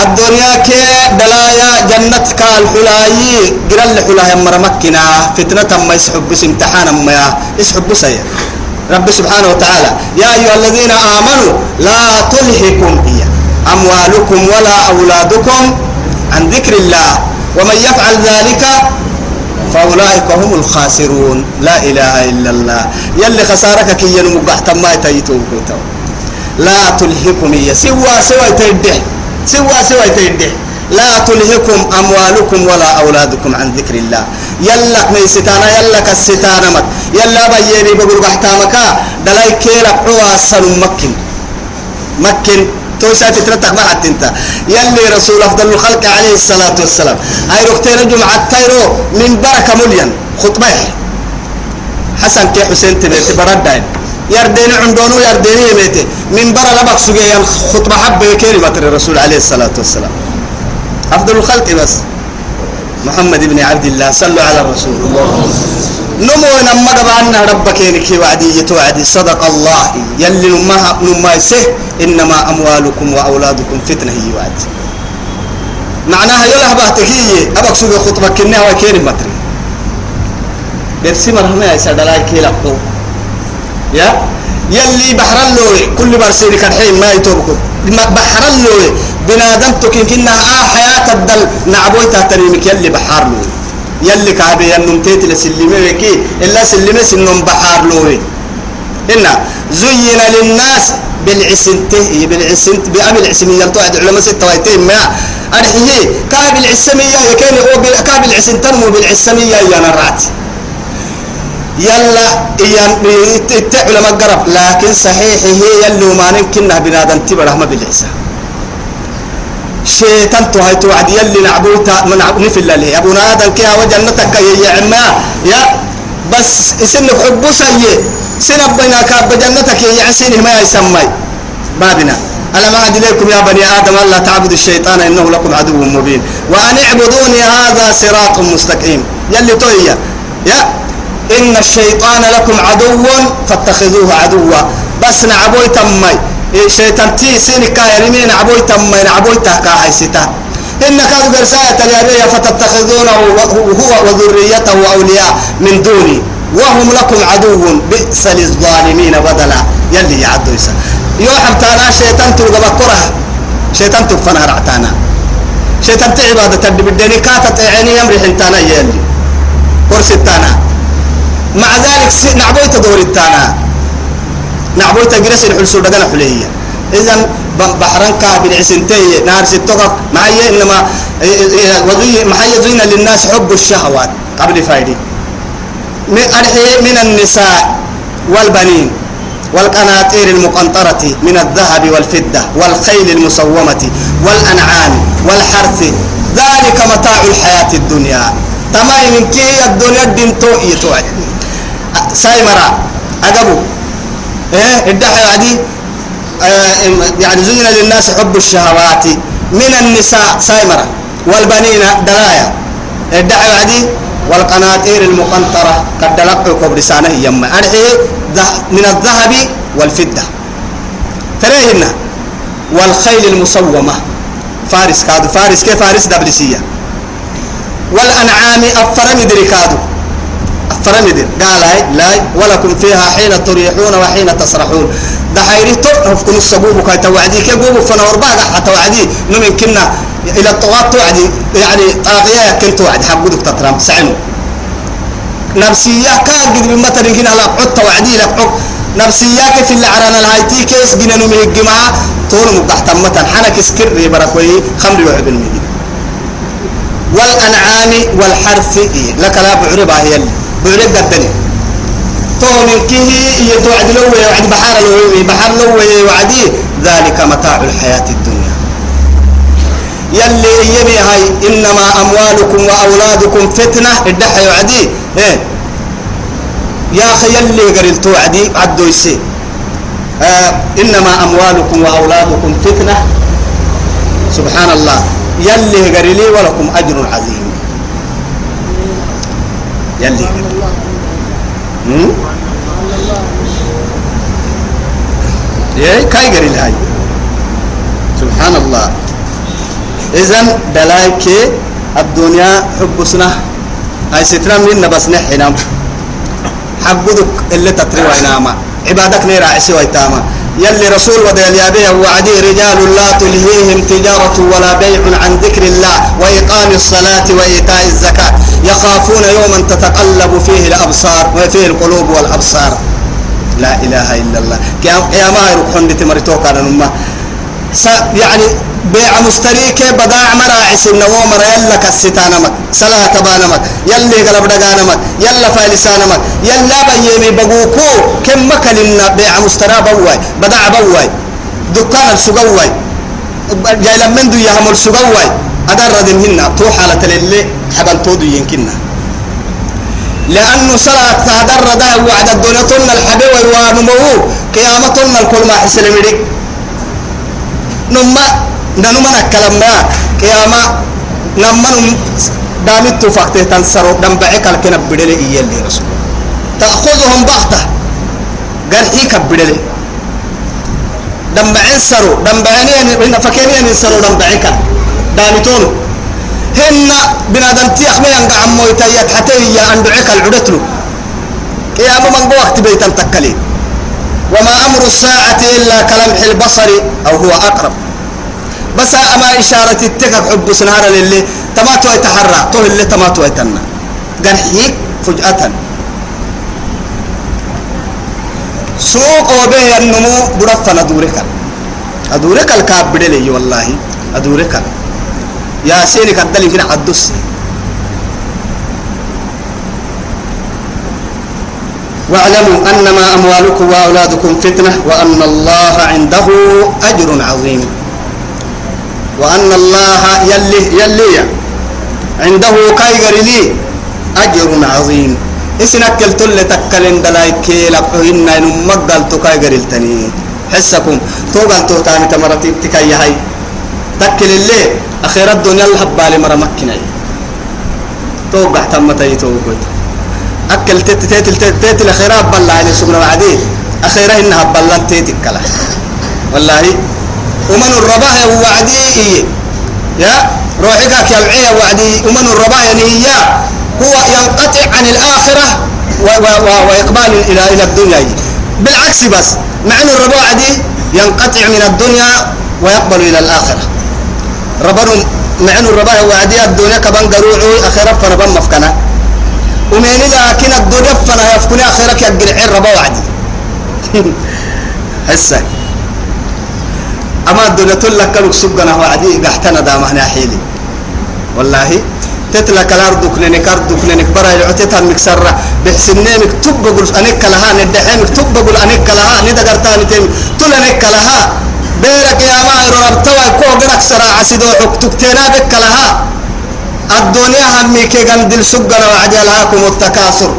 الدنيا كي دلايا جنة كال حلاي قرال حلاي مرمكنا. فتنة ما يسحب بس امتحانا ما. يسحب بس رب سبحانه وتعالى. يا أيها الذين آمنوا لا تلهكم هي. أموالكم ولا أولادكم عن ذكر الله. ومن يفعل ذلك فأولئك هم الخاسرون. لا إله إلا الله. يلي خسارك كي ينمقح ما يتيتوك لا تلهكم هي سوى سوى تيده سوى سوى تيده لا تلهكم أموالكم ولا أولادكم عن ذكر الله. يلك ميستانا يلك الستانا مك يلا بيني بقول قحتامك دلاي كيلك عواسا مكن. مكن. توسع تترتق ما حتى انت. يلي رسول أفضل الخلق عليه الصلاة والسلام. هاي ركتين جمعة تايرو من بركة مليان. خطبة حسن كي حسين تبيت بردين يردين عندونو يردين يميتي. من برا لبق سجيا خطبة حب كلمه الرسول عليه الصلاة والسلام. أفضل الخلق بس. محمد بن عبد الله صلوا على الرسول. نمو نما دبعنا ربك ينكي وعدي يتوعدي. صدق الله. يلي نما نما يسه. إنما أموالكم وأولادكم فتنة هي وعد. معناها يلا هي أبك سوق خطبك كنها وكير متري برسي مرحمة يا سادلاي كي لقو يا؟ يلي بحر اللوي. كل برسيني كان حين ما يتوبكم. بحر اللوي. بنادم تكين كنا آه حياة الدل. نعبوي تهتريمك يلي بحر لوي يلي كعبي ينم تيت لسلمي وكي إلا سلمي سنم بحار لوي. إن زين للناس بالعسنته بالعسنت بأبي العسمية توعد علماء ستة ويتين ما أرحيه كاب العسمية يكين هو كاب العسنتن مو بالعسمية يا نرات يلا يان علماء قرب. لكن صحيح هي يلي وما نمكنها بنادم تبع رحمة بالعسى. شيطان تو هاي توعد يلي نعبوتا من نفل الله أبونا آدم كيها وجنتك يا عما. يا بس اسنك حبو سيء سنب بينك بجنتك يا عسين ما يسمي. بابنا. ألم أعد إليكم يا بني آدم ألا تعبدوا الشيطان إنه لكم عدو مبين. وأن اعبدوني هذا صراط مستقيم. يلي تويا يا. إن الشيطان لكم عدو فاتخذوه عدوا. بس نعبوي تمي. شيطان تي سينك كايرمين نعبوي تمي نعبوي تهكا حيستا إن كانوا برسالة اليابية فتتخذونه هو وذريته أولياء من دوني. وهم لكم عدو بئس للظالمين بدلا. يلي يعدوا يسا. يوحب تانا شيطان تلقى بكرة. شيطان تفنها رعتانا شيطان تعبادة تدي بدني كاتت عيني يمري حنتانا يلي. كرسي التانا مع ذلك نعبويت دور التانا نعبويت جرس الحلسول بدنا حليه إذن بحران كابل عسنتي نار ستوك معي إنما وضي محي زين للناس حب الشهوات. قبل فايدي من النساء والبنين والقناطير المقنطرة من الذهب والفضة والخيل المسومة والأنعام والحرث. ذلك متاع الحياة الدنيا. تمام من كي الدنيا الدين تو يتوعد سايمرا. أقبو. إيه؟ الدحي عدي آه يعني زين للناس حب الشهوات. من النساء سايمرا والبنين دلايا. الدحي عدي والقناطير المقنطرة قد دلقوا كبرسانه يما أرحي من الذهب والفضة. تريهن والخيل المصومة. فارس كادو. فارس كيف؟ فارس دبلسية والأنعام أفرمد ركادو أفرمد قال لا ولكم فيها حين تريحون وحين تسرحون. ده حيري تعرف كن السبوب كي توعدي. كي بوبو فنور باقع حتى وعدي نمن كنا إلى الطغاة توعدي. يعني طاقية كنت توعد حقودك تترام. سعنو نفسية كاجد من متر هنا لا عد توعدي لك عد نفسية في اللي عرنا الهايتي؟ كيس جنا نمه الجماعة طول مقحت متن حنك سكر بركوي. خمر وعب المدين والأنعام والحرث إيه. لك لا بعربها هي اللي. بعرب قدني تو من كيه يتوعد لو وعد بحر لو بحر لو وعدي ذلك متاع الحياة الدنيا. يلي يبي هاي إنما أموالكم وأولادكم فتنة الدحى يعدي إيه. يا أخي يلي قريل توعدي عدو يسي. آه إنما أموالكم وأولادكم فتنة. سبحان الله. يلي قريلي ولكم أجر عظيم. يلي. إيه كاي قريل هاي سبحان الله إذن دلايك الدنيا حب سنة. هاي ستنا من بس نحنا حقودك اللي تطري ويناما عبادك نيرا عسي ويتاما. يلي رسول ودي اليابيه وعدي رجال لا تلهيهم تجارة ولا بيع عن ذكر الله وإقام الصلاة وإيتاء الزكاة. يخافون يوما تتقلب فيه الأبصار وفيه القلوب والأبصار. لا إله إلا الله. يا ما يروح هندي مريتوك على يعني بيع مستريك بداع مراعس النوو مرا يلا كستانمك صلاة تبانمك يلي قلب دقانمك يلا فالسانمك يلا بيمي بقوكو كم مكلنا بيع مسترا بواي بداع بواي دكان السقواي جاي لمن دو يهمل سقواي أدر ردن هنا تو حالة اللي حبل تودو ينكنا. لأنه صلاة تهدر ده وعد الدنيا الحبيب ونمو قيامة الكل ما حسن مريك نما نما نكلم ما قيامة نما دامت فقته تنسرو دم بعك الكنا بدل اللي رسول تأخذهم بغتة إيه كبدل دم بعين سرو دم بعين فكيني ينسرو دم بعك دامتون هن بنادم تيخ ما ينقع عمو يتيت حتى هي أن دعك العدتلو قيامة من وقت بيتا تكلي وما أمر الساعة إلا كلمح البصر أو هو أقرب. بس أما إشارة التكك حب سنهار للي تماتو يتحرى تو اللي تماتو يتنا قرحيك فجأة. سوق وبه النمو برفنا دورك أدورك الكاب بدلي والله. أدورك. يا سيني كدلي كده حدث واعلموا أنما أموالكم وأولادكم فتنة وأن الله عنده أجر عظيم. وأن الله يلي يلي عنده كايغر لي أجر عظيم. إسنا كل تكلن دلاي كيلا إن نمقل تكايغر التني. حسكم. توقل توتاني تمرتي تكاي هاي تكل اللي أخير الدنيا الهبالي مرة مكني توقع تمتي توقع أكل تت تت تت تت الأخيرات بلا عليه سبحانه وعدي أخيرا إنها بلا تيتك كلا والله. ومن الرباه وعدي. يا روحك يا العيا وعدي. ومن الرباه يعني هو ينقطع عن الآخرة وإقبال إلى إلى الدنيا. بالعكس بس مع أن الرباه عدي ينقطع من الدنيا ويقبل إلى الآخرة. ربنا مع أن الرباه وعدي الدنيا كبان قروعي أخيرا فنبان مفكنا. ومن لكن الدنيا فنا يفكني آخرك يقل رباه وعدي. هسه. أما الدنيا تلك كلك سبنا وعدي قحتنا دامنا حيلي. والله تتلك الأرض كلنك أرض كلنك برا يعطيتها مكسرة بحسنينك تب بقول أنك لها ندحيمك تب بقول أنك لها ندقرتها نتيم تلنك لها. بيرك يا ماهر ربتوا كو غنك سرا عسيدو حكتكتنا بك لها. الدنيا همي قندل سجنا وعجلهاكم التكاثر.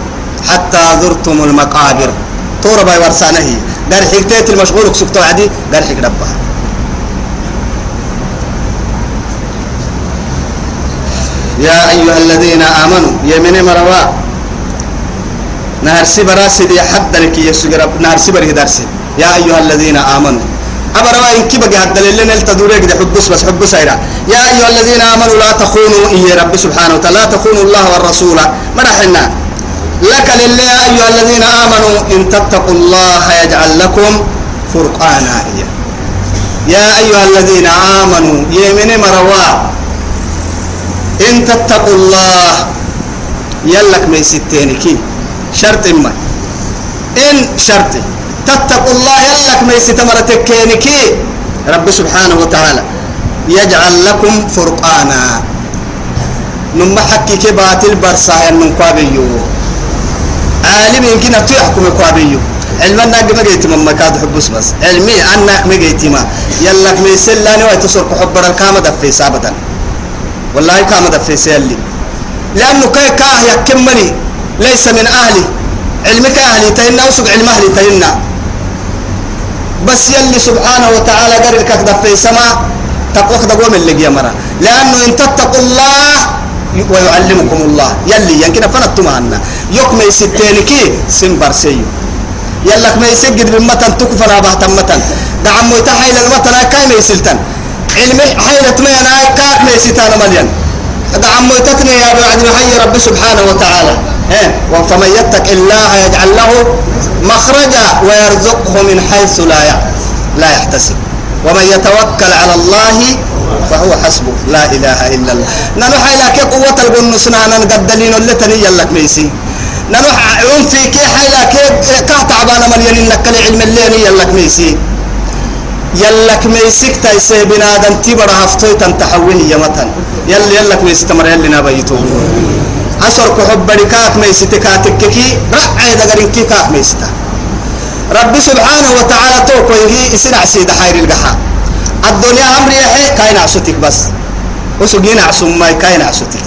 حتى زرتم المقابر. تورا باي ورسانه. دار حكتيت المشغول سكتوا عدي دار حك ربها يا أيها الذين آمنوا يمن مروا. نهر سبرا سيدي حد لك يسجر نهر سبر هدرسي يا أيها الذين آمنوا. أبروا إن كي بقى هذا اللي نلتدور يقدر حبس بس حبس أيرا. يا أيها الذين آمنوا لا تخونوا إيه رب سبحانه وتعالى. لا تخونوا الله والرسول. مرحنا لك لله يا أيها الذين آمنوا إن تتقوا الله يجعل لكم فرقانا يا أيها الذين آمنوا يمن مروا. إن تتقوا الله. يلك من ستينك شرط ما إن شرط. تتقوا الله يلك من ستمرتك رب سبحانه وتعالى يجعل لكم فرقانا. نما حكي كباتل برسا ينن قابيو. عالم يمكن تحكم قابيو. علما انك ما جيت من مكاد حبس بس. علمي ما جيت ما. يلك من سلاني ويتصل حب الكامة في سابدا والله كام دفي سيلي لأنه كي كاه يكملي ليس من أهلي. علمك أهلي تهنا وسق علم أهلي تهنا. بس يلي سبحانه وتعالى قال لك دفي سما تقوى دقوة من اللي مرة. لأنه إن تتقوا الله ويعلمكم الله. يلي يمكن فنت معنا يكمل ستينكي سنبر سيو يلك ما يسجد بمتن تكفر أباه متن دعم يتحيل المتن كاي ما يسلتن. علمي حيلة ما أنا كاك ما يسيتانا مليان. دعم يتتني يا بعد حي رب سبحانه وتعالى. وفمن يتق الله يجعل له مخرجا ويرزقه من حيث لا لا يحتسب. ومن يتوكل على الله فهو حسبه. لا إله إلا الله. نحن حيلا كي قوة القنص نانا نقدلين اللي تني يلك ميسي. نحن عون في كي حيلا كي كهت عبانا مليان إنك العلم اللي يلك ميسي. يلك ميسك تايسي بنادم تبرا هفتوي تنتحوه يا متن. يلا يلك ميسي تمر يلي نبيتو عصر كحب بركات ميسي تكاتك كي رعي دقرين كي كاك ميستا رب سبحانه وتعالى توقو يجي اسرع سيد حير القحا. الدنيا أمري يحي كاين عصوتك بس. وسجين عصوم ماي كاين عصوتك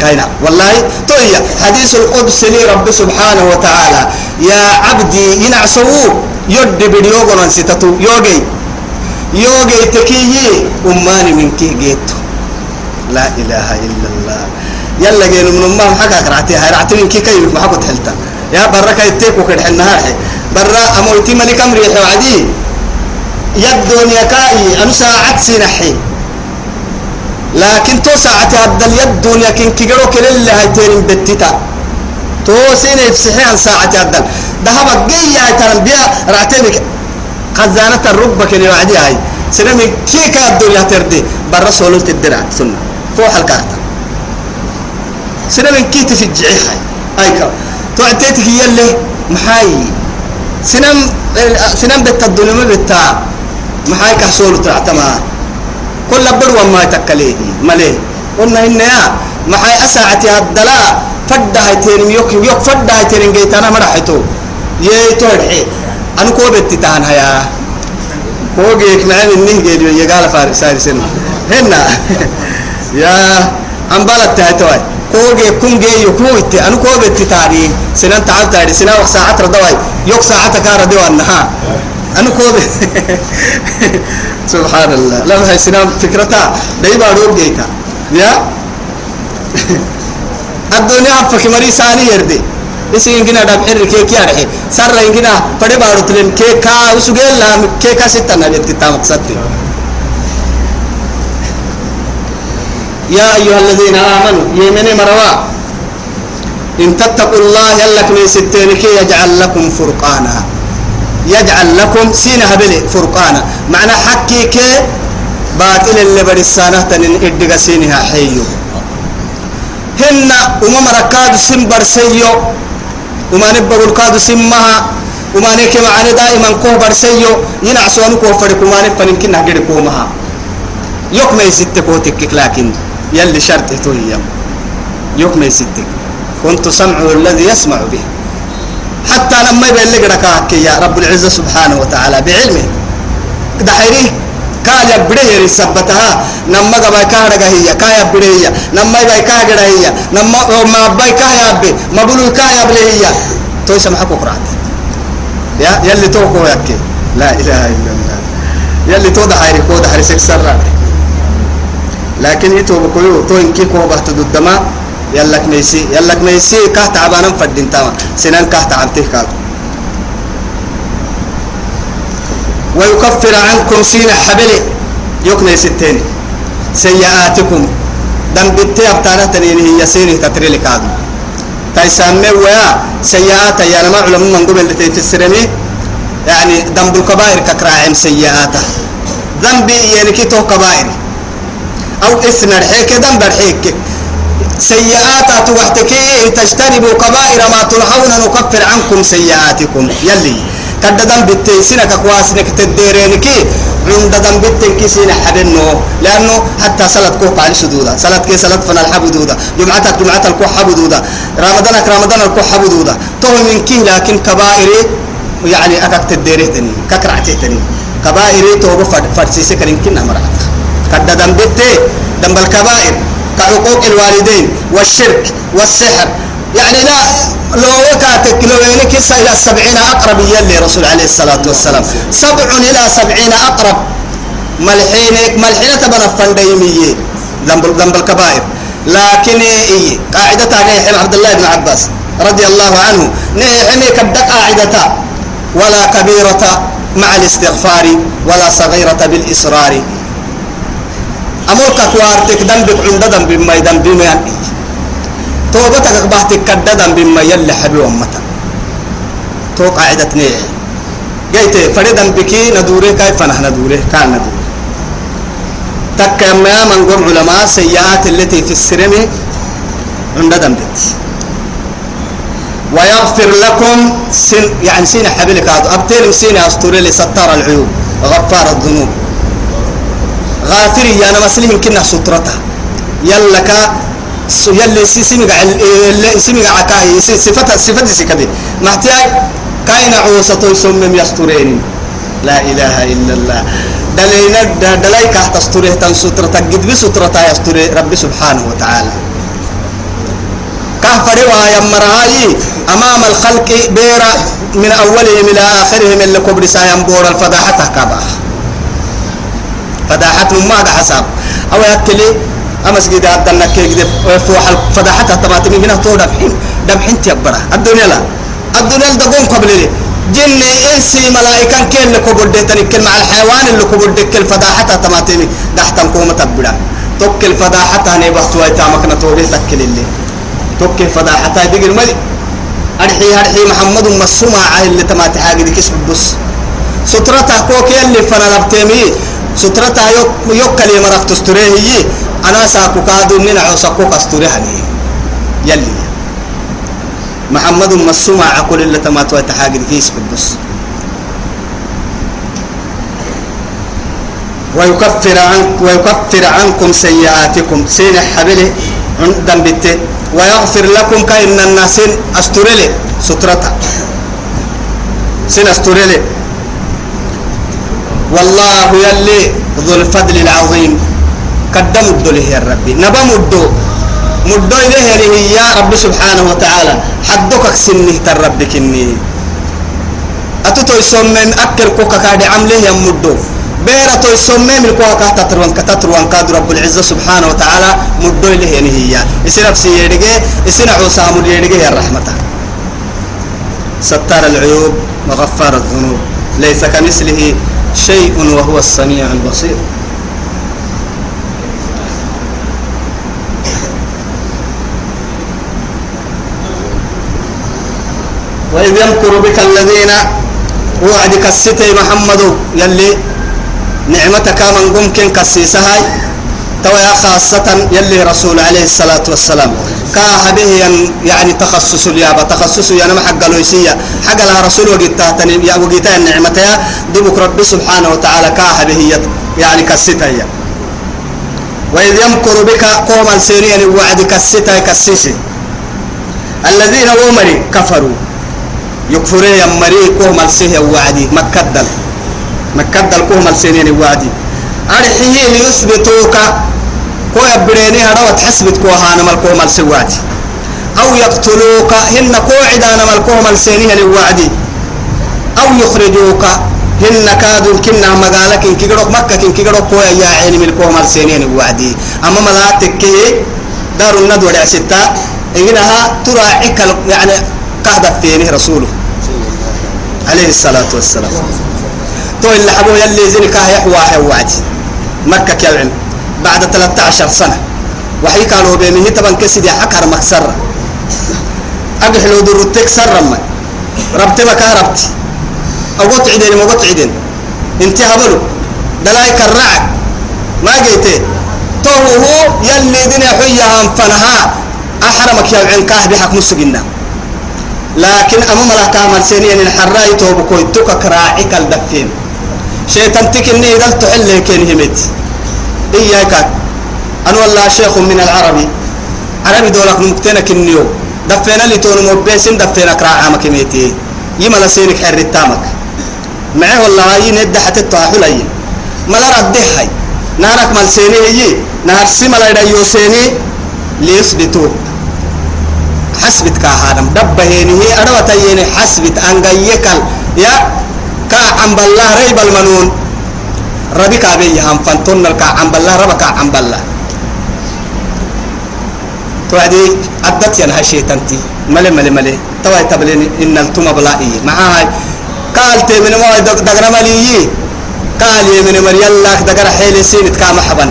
كاين. والله تويا. حديث القدس لي رب سبحانه وتعالى. يا عبدي ينعسوه يد بديو قرن ستتو يوجي يوجي تكيه أماني من كي جيتو. لا إله إلا الله. يلا جينا من أمام حكا كرعتي هاي رعتي من كي كيف محبو تحلتا يا برا كيتيك وكده النهار برا أموتي ملك أمري وعدي. يد كائي أنا ساعات سنحي لكن تو ساعة عدل يد دنيا كن كيجرو كل اللي هيتين بتتا. تو سنة بصحيح ساعة عدل ذهب جيا تنبيا رعتينك خزانة الركبة كن وعدي هاي. سنة من كيكا الدنيا تردي. برا سولت الدرع سنة. فوق الكارتا سنة من كيتي في الجعيح هاي كا تو عتيتك يلي محاي. سنم سنم بيت الدنيا بيتا محاي كحصول تعتما كل بدو ما تكليه مليه قلنا إن يا محاي أساعتي الدلاء فدها تين يوك يوك فدها تين جيت أنا مرحتو يتوه أنا كوبت تتان هيا. كوجيك معي من نهجي يقال فارس سارسين هنا. يا أم بلد تهتوي. كوجي كون جي يكويت أنا كوجي تتاري سنان تعال تاري سنان وقت ساعة ردواي يوك ساعة كار دوا أنا كوجي سبحان الله لما هي سنان فكرتها دايما روب جيتا يا الدنيا فك مري ساني يردي isi ingina dam erri ke kiya rehe sarra ingina pade baru tulen ke ka usugel la ke ka sitta na betti ta maksatti يا أيها الذين آمنوا يمني مروا؟ إن تتقوا الله يلك من ستينك يجعل لكم فرقانا. يجعل لكم سين هبل فرقانا. معنى حكيك باطل اللي برسانة تنين إدقى سينها حيو. هن أمم ركاد سن برسيو. وما نبغوا الكاد سمها. وما نك معنا دائما كوه برسيو. ينعسون كوه فرق. وما نفنن كنا غير كوه مها. يوك ما يستك وتكك لكن يلي شرط توي يوك ما يستك كنت سمعه الذي يسمع به. حتى لما يبلغ لك يا رب العزة سبحانه وتعالى بعلمه. دحيري قال يا بديه سبتها نما غبا كارغا هي كايا بديه نما باي كاغدا هي. نما ما باي كايا بي ما بلو كايا بلي هي. تو سمحكو قرات يا يلي توكو يكي لا إله إلا الله. يلي تو دحيري كو دحيري سكسر لكن يتو بكيو تو انكي كو بحت ضدما يلك ميسي يلك ميسي كه تعبانا فدين تاما. سنان كه تعبته كاتو ويكفر عنكم سين حبل يكن ستين سيئاتكم. دم بتي أبتانا تنين هي سيني تتري لك هذا تيسمى ويا سيئات يا ما علم من قبل السرمي يعني ذنب الكبائر ككراعم سيئاته ذنبي يعني كتو كبائر. أو إثم الحيك ذنب الحيك. سيئات توحتك إن تجتنبوا كبائر ما تنهون نكفر عنكم سيئاتكم. يلي كد دم بتيسنا كواسنك تديرينك عند دم بتن كيسين حبنو لأنه حتى صلاة كوك على سدودا صلاة كي صلاة فنا الحبدودا جمعتك جمعة الكو حبدودا رمضانك رمضان الكو حبدودا تو من كي لكن كبائر يعني أكك تديريتني. ككرعتيتني. كبائر تو فرسيسي كرين كنا كد دم بتي دم بالكبائر كحقوق الوالدين والشرك والسحر. يعني لا لو وكاتك لو ينك إلى السبعين أقرب يلي رسول عليه الصلاة والسلام. سبع إلى سبعين أقرب. ملحينك ملحينة تبنى فنديمية ذنب ذنب الكبائر لكن إيه قاعدة نيحم عبد الله بن عباس رضي الله عنه. نيحم كبدك قاعدة ولا كبيرة مع الاستغفار ولا صغيرة بالإصرار أمرك كوارتك ذنبك عند ذنب ما ذنب ما توبتك بحتك كددا بما يلي حبي أمتا تو قاعدة نيع جيت فريدا بكي ندوره كيف نحن ندوره كان ندوره تك ما من قم علماء سيئات التي في السرم عند دمبت ويغفر لكم سن يعني سين حبلك أبتين سين أستوري لستار العيوب. غفار الذنوب. غافري أنا مسلم كنا سترتها يلك يلي سمع سمع عكاي صفة صفة سكبي محتاج كاين عوسة يسمم يسترين لا إله إلا الله. دلينا دليك تستره تن سترة تجد بسترة يستره رب سبحانه وتعالى. كهفر ويا مرهاي أمام الخلق بيرا من أولهم إلى آخرهم اللي كبر سايم بور الفضاحة كبا فضاحة ما ده حساب. أو يكلي أمس جد عدنا كي جد فوح الفضاحة تبعتني هنا تو دبحين دبحين تيبرا. الدنيا لا. الدنيا دقوم قبل لي جن إنسي ملائكة كل اللي كبر دهتني كل مع الحيوان اللي كبر ده كل فضاحة تبعتني دحتم كومة تبرا توك الفضاحة هني بحثوا يتامك نتوبه تكل اللي توك الفضاحة دقر ملي أرحي أرحي محمد مسوما اللي تمات حاجة دي كسب بس سترته كوك يلي نبتمي سترته يوك يوك كلمة رفت تستريه أنا ساكو كادو من عوسكو كستريهني يلي محمد مسوما عقول اللي تمات ويتحاجة دي كسب بس ويكفر عنك ويكفر عنكم سيئاتكم سين حبله عند بيته ويغفر لكم كأن الناس أسترلي سترتا سين أسترلي والله يلي ذو الفضل العظيم. قدم الدله يا ربي. نبا مدو. مدو إليه هي يا رب سبحانه وتعالى. حدك سنه تربك إني أتوتو يسمم أكل كوكا كادي عمله يا مدو. بيرة تو يسمم الكوكا تتروان كتتروان كاد رب العزة سبحانه وتعالى مدو إليه هي يسير نفسي يدقى يسير عوسام يدقى يا رحمة. ستار العيوب وغفار الذنوب. ليس كمثله شيء وهو السميع البصير. وإذ يمكر بك الذين وعدك الستي محمد يلي نعمتك من ممكن كسيسها تويا خاصة يلي رسول عليه الصلاة والسلام. كاه به يعني تخصص اليابا تخصص يعني ما حق لويسية. حق لها رسول وقتها تني يا وقتها النعمتها دبك رب سبحانه وتعالى كاه به يعني كسيتها وإذ يمكر بك قوم السيرين وعدك الستة كسيسي. الذين ومري كفروا. يكفري يمري كوم السيه وعدي. مكدل. مكدل كوم السنين وعدي. أرحيه ليثبتوك كو يبريني هذا تحسبت كو هانا مالكوم السواتي أو يقتلوك. هن كو عدانا مالكوم السنين الوعدي أو يخرجوك. هن كادوا كنا مقالك إن كيقرق مكة إن كيقرق كو يا عيني مالكوم السنين الوعدي أما ملاتك دار الندوة ستة. إنها تراعيك يعني قهدت فيه رسوله. عليه الصلاة والسلام. تو اللي حبوا يلي زين كاه يحوى وعد مكة كالعلم بعد 13 سنة. وحي كانوا بيمه تبان كسيدي حكر مكسر أقح لو درتك سر ما ربت بك ربت أقوت عدين ما قوت عدين انت هبلو دلاي كرعك ما جيتي تو هو يلي دين حيها فنها. أحرمك يا عين كاه بحق مسجنا لكن أمام الله كامل سنين الحراي توبكوي توكا كراعك الدفين شيطان تكني إذا تحل كين همت إياك أنا والله شيخ من العربي. عربي دولك ممكنك النيو دفينا اللي تونو مبسم دفينا كراعة مكميتي يما لسينك حر التامك معه والله هاي ند حتى تواحل أي ملا رده هاي. نارك مال سيني هي. نار سيما لا يوسيني ليثبتوه حسبت كهانم دب هيني هي أروى تيني حسبت. أنجيكل يا كا عم بالله ريب المنون ربي كابي هم فانتون الكا عم بالله ربا كا عم بالله توعدي عدت يا نها شيطانتي ملي ملي ملي توي تبلين إن التوم بلائي معاي قال تي من ما دغرا ملي قال يمن مريلا دغرا حيل سينت كام حبن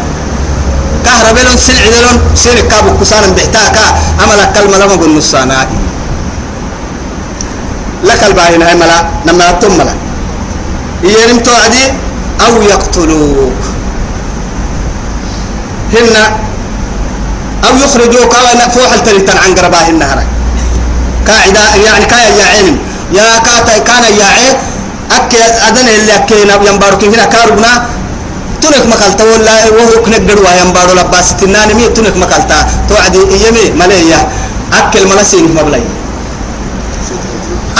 كهربلون سلعدلون سيرك كابو كسان بحتاكا عملك كلمة لما قل نصانا لك الباهين هاي ملا نما يبتم ملا يرم توعدي أو يقتلوك. هن أو يخرجوك أو نفوح التلتان عن قرباهن هرا. كاعدا يعني كايا يا علم يا كاتا كان يا عين أكي أدن اللي أكينا ينبارك. هنا كاربنا. تنك مكالتا ولا وهو كنك دروا ينبارو لباس. تناني مي تنك مكالتا توعدي إيمي مليا أكل ملسين مبلي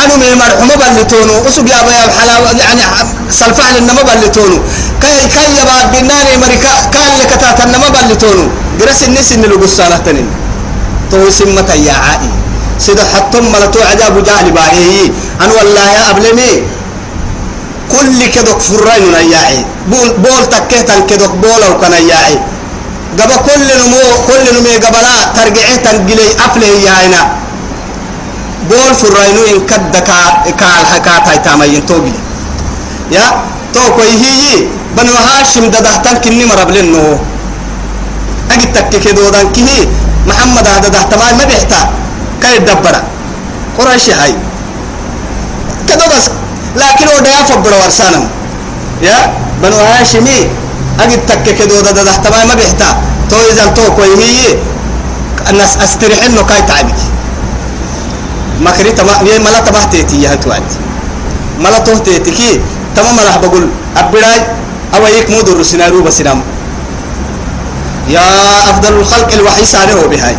أنا من مرحوم بلتونو أسوق يا أبا حلاوة يعني سلفع لنا ما بلتونو كي كي يبا بناني مريكا كان لك تاتنا ما بلتونو درس الناس إن لقصانة تنين تو سمة يا عائي سيدو حتم ملتو عجاب جهل باهي أنا والله يا أبلمي كل كدك فرين نياعي بول بول تكهتن كدك بول أو كان ياعي قبا كل نمو كل نمو قبلا ترجعه تنقلي أفله ياينا بول فرينو إن كدك كال حكات هاي تامين توبي يا؟ تو كوي هي بنو هاشم ددهتن كني مرب لنو أجد تكك دودان كه محمد هذا دهتمان ما بيحتا. كاي دبرة قريش هاي. كده بس. لكن هو ده يفبر ورسانم. يا؟ بنو هاشمي. أجد تكك دودة دهتمان ما بيحتا. تو إذا تو كوي هي الناس استريح إنه كاي تعبك مكري تما ملا تبه تيتي يا توعد ملا تو تيتي كي تمام ملا بقول أبراي أو يك مودر سيناريو بسنام يا أفضل الخلق الوحي سانه بهاي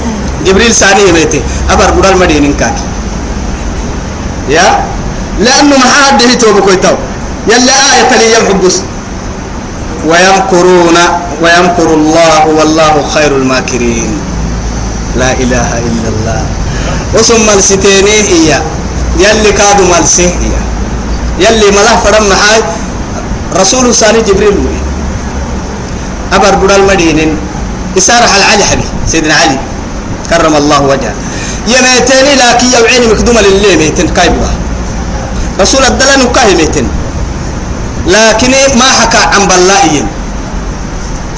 جبريل سانه ميتي أبر قرال مدين كاك يا لأنه ما حد هي توبه كويتاو يلا آية اللي يمحبس ويمكرون ويمكر الله والله خير الماكرين لا إله إلا الله وثم الستيني هي يلي كادوا مالسيه هي يلي ملا فرم محاي. رسول ثاني جبريل أبر بدل مدينين إسارة العلي حبي. سيدنا علي. كرم الله وجهه. يميتني لكن يوعيني مكدومة للي ميتن كايبوا رسول الدلن كاي ميتن لكن ما حكى عن بلائي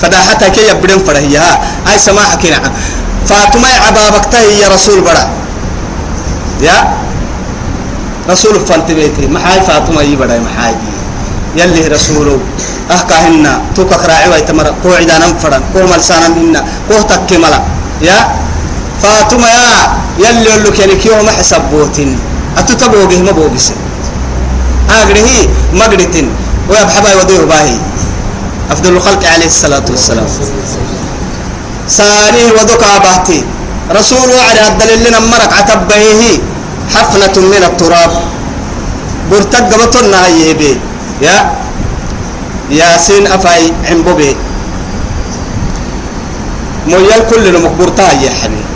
فدا حتى كي يبدن فرهيها. أي سماح كنا فاطمة عبابك يا رسول برا. يا رسول فانتبيتي محاي فاطمة يبدأ محاي. يلي رسوله أهكاهن توكا كراعي ويتمر قوعدا ننفرن قوم لسانا منا قوه تكملا يا فاطمة يا. يلي يقول لك يعني كيوم حسب بوتين. أتتبوغه ما بوغسن أغره مغرتين ويبحبا يوديه باهي. أفضل الخلق عليه الصلاة والسلام. سانيه ودكا باهتي رسول وعد الدليل لنا مرق عتبه حفنة من التراب. برتق بطن هاي بي يا ياسين أفاي عمبوبي. مويل كل مقبورتها يا حبيبي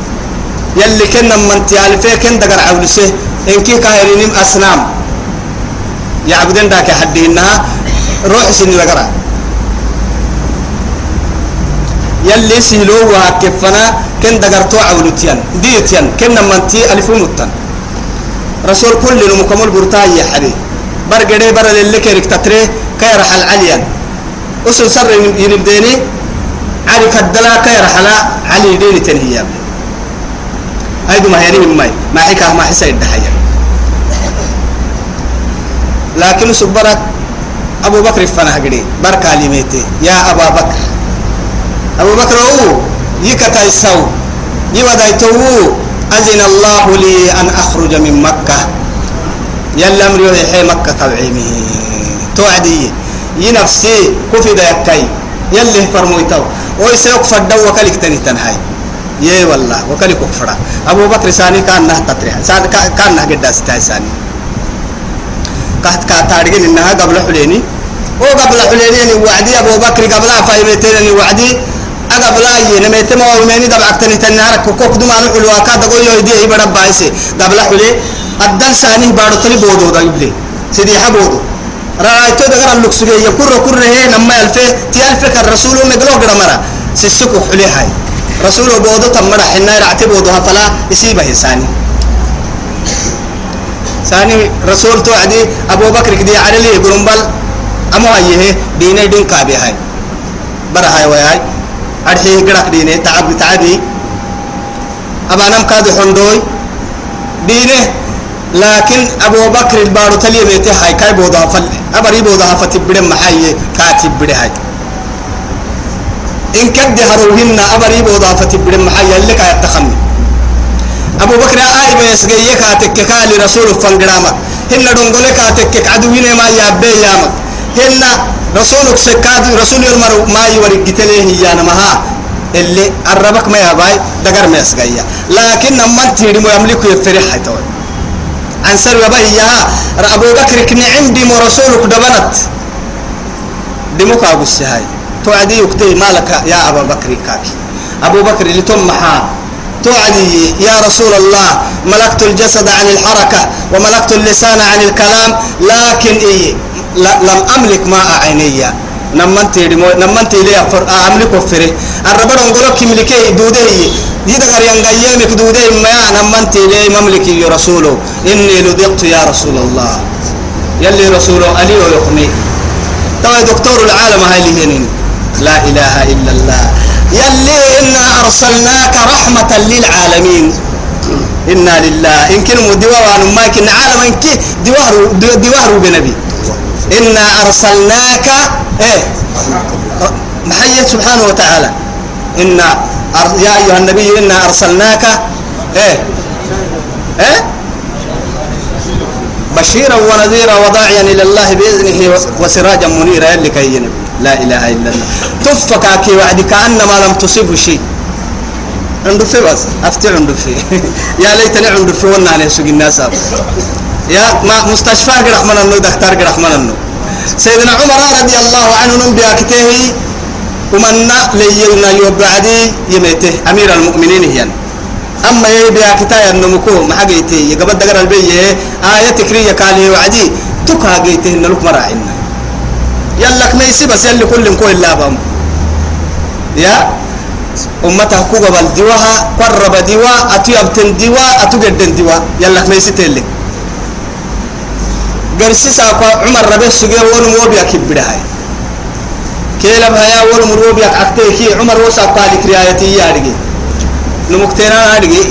يلي كنا من تيالفه كن دقر عولسه إن كي كايرين أسنام. يعبدين داك حدينها روح سن دقرا يلي سيلو وهكفنا كن دقرتو عولتيان ديتيان كنا من تي متن. رسول كل المكمل برتاي يا حبيبي برقدي برد اللي كيرك تتري كيرح العليا أسل سر ينبديني علي كدلا كيرح علي ديني تنهيام أيدو ما هيري من ماي. ما حكاه ما حسا يدحيا لكن سبرت أبو بكر فنا هجري بركة لميتي يا أبا بكر. أبو بكر أو يكتا يسو يودايتو أذن الله لي أن أخرج من مكة. يلا أمري يحيي مكة تبعيمي توعدي. ينفسي كفي دا يكاي. يلي فرمويتو ويسيق فدو وكالك تني تنهاي. يي والله وكالك كفرا أبو بكر ساني كان نه تطريح. كان نه قد استاي ساني قهت كاتارجين إنها قبل حليني. وقبل حليني وعدي أبو بكر قبل فايمتين وعدي. قبل أي نميت ما ومني دبع أكتني تنهارك كوك دم على حلوا كاد قوي يدي يبرد بايسي قبل حلي الدل ساني بارو تلي بودو دا يبلي سيدي حبودو رأيتو دغرا اللوكسجي يكر كر هي نما ألفه تي ألفه الرسول مقلو قرمرا سيسكو حلي هاي رسول بودو تمرا حنا رعتي بودو فلا يسيبه ساني ثاني رسول هاي وياي أرحيه قرق ديني تعب تعبي أبا نم كادو حندوي دينه لكن أبو بكر البارو تلي بيتي هاي كاي بوضها فل أبري بوضها فتبرم محاي كاتب بدي هاي إن كد هروهن أبري بوضها فتبرم محاي اللي كاي تخمي أبو بكر آي بيس جاي كاتك كالي رسول فنجرامك هن دونغولي كاتك عدوين ما يابي يامك هن رسولك سكاد رسول المر ما يوري قتله يا نمها اللي قربك ما ياباي دقر ما يسقيا لكن لما تيري مو يملك يفرح حتوي عن سر يا أبو بكر كن عندي ورسولك دبنت. دمك أبو السهاي. توعدي يكتي مالك يا أبو بكر كاكي. أبو بكر اللي تم محا توعدي يا رسول الله ملكت الجسد عن الحركة وملكت اللسان عن الكلام لكن إيه؟ لم أملك ماء عيني. نمنت نمنت لي أملك وفره الربنا نقول لك ملكي دوده يدغر ينقيمك دوده ما نمنت لي مملكي يا رسوله إني لذقت يا رسول الله. يلي رسوله ألي ويقني. تو دكتور العالم هاي لي لا إله إلا الله. يلي إنا أرسلناك رحمة للعالمين. إنا لله. إن كنا دوار ما كنا عالم إن كي دوار دوار بنبي. إنا أرسلناك إيه؟ محيي سبحانه وتعالى. إنا يا أيها النبي إنا أرسلناك إيه؟ إيه؟ بشيرا ونذيرا وداعيا إلى الله بإذنه وسراجا منيرا يلي كي لا إله إلا الله. تفك كي وعد كأنما لم تصبه شيء. عنده في بس؟ أفتي عنده في. يا ليتني عنده في وأنا عليه سوق الناس يا ما مستشفى رحمن الله دكتور رحمن الله سيدنا عمر رضي الله عنه نبيا كتاه ومنا لينا يوبعدي يميته. أمير المؤمنين هي. أما يبيا كتايا النمكو ما حقيتي. يقبل دقر البيه آية تكرية قال وعدي. تكا قيته إن لك يلك ما يسيب بس يلي كل كو إلا بام. يا أمتها كوغا بالدواها قرب دوا أتو يبتن دوا أتو قدن دوا يلك ما يسيتلك قرسيسا عمر ربي سجى ولم وبيا كبرها كيلا بهايا ولم وبيا أكتي كي عمر وسا قالك ريايتي يا رجي نمكتنا رجي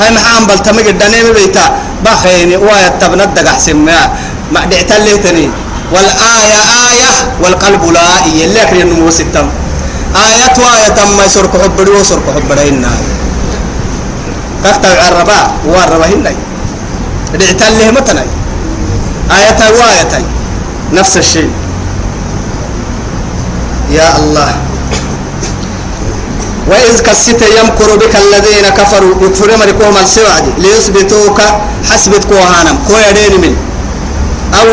هاي محام بل تمك الدنيا بيتا بخيني ويا تبنت دقح سمع ما دعت تني والآية آية والقلب لا يلي أكري النمو ستم آية وآية ما يسرق حبري وسرق حبري إنا كاكتا عربا واربا هنا دعت له متني آية وآية نفس الشيء. يا الله. وإذ كسيت يمكر بك الذين كفروا يكفرون مريكوهم السوعد ليثبتوك حسبت كوهانم. كو يدين من. أو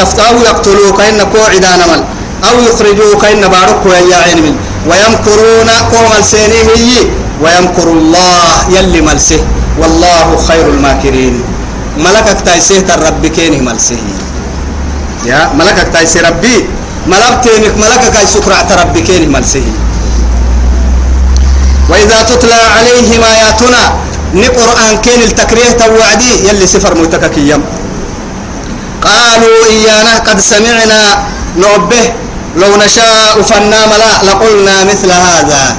يفت أو يقتلوك إن كو عدان مل. أو يخرجوك إن بارك يا عين من. ويمكرون قوم السينيه ويمكر الله يلي ملسه. والله خير الماكرين. ملكك تايسيه الرب كينه ملسه يا ملكك تايسي ربي ملكتينك ملكك اي سكرع ربي كينه ملسه وإذا تتلى عليهم آياتنا نقرآن كين التكريه توعدي يلي سفر متككيم قالوا إيانا قد سمعنا نوبه لو نشاء فنا ملا لقلنا مثل هذا.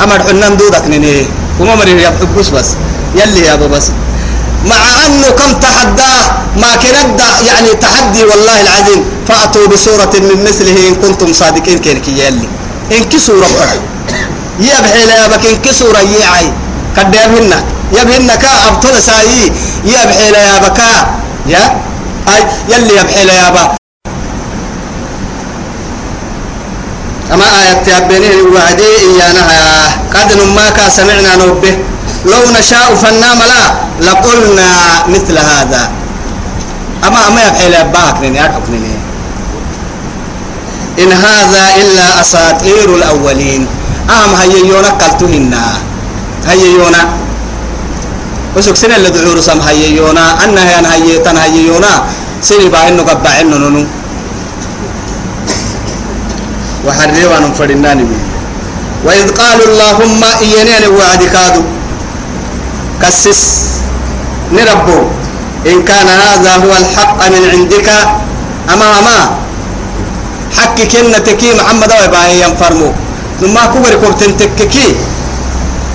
أمر حنان دودك نيني. وما مريم يبقوش بس يلي يا أبو بس. مع أنه كم تحدى ما كند يعني تحدي والله العظيم. فأتوا بسورة من مثله إن كنتم صادقين كينك يلي. إن كسوا ربك يبحي لا يبك إن كسوا ريعي قد يبهن يبهن كا أبطل سايي يبحي لا يبك يا؟ أي يلي يبحي لا يبك أما آية تابينه وعدي إيانا. قد نماك سمعنا نوبه. لو نشاء فنام لا لقلنا مثل هذا. أما أما يبحي لأباك نيني أدعك نيني. إن هذا إلا أساطير الأولين. أهم هيا قلتهن هيا وسوك سنة اللي دعور سم هيا أنها هيا تن هيا سنة باهنو قبعين نونو. وحرري وأنا فرناني وإذ قالوا اللهم إياني وعد كادو. كسس. نربو. إن كان هذا هو الحق من عندك أما أما. حكي كنا تكي محمد ويباهي ينفرمو. ثم كبر كبتن تككي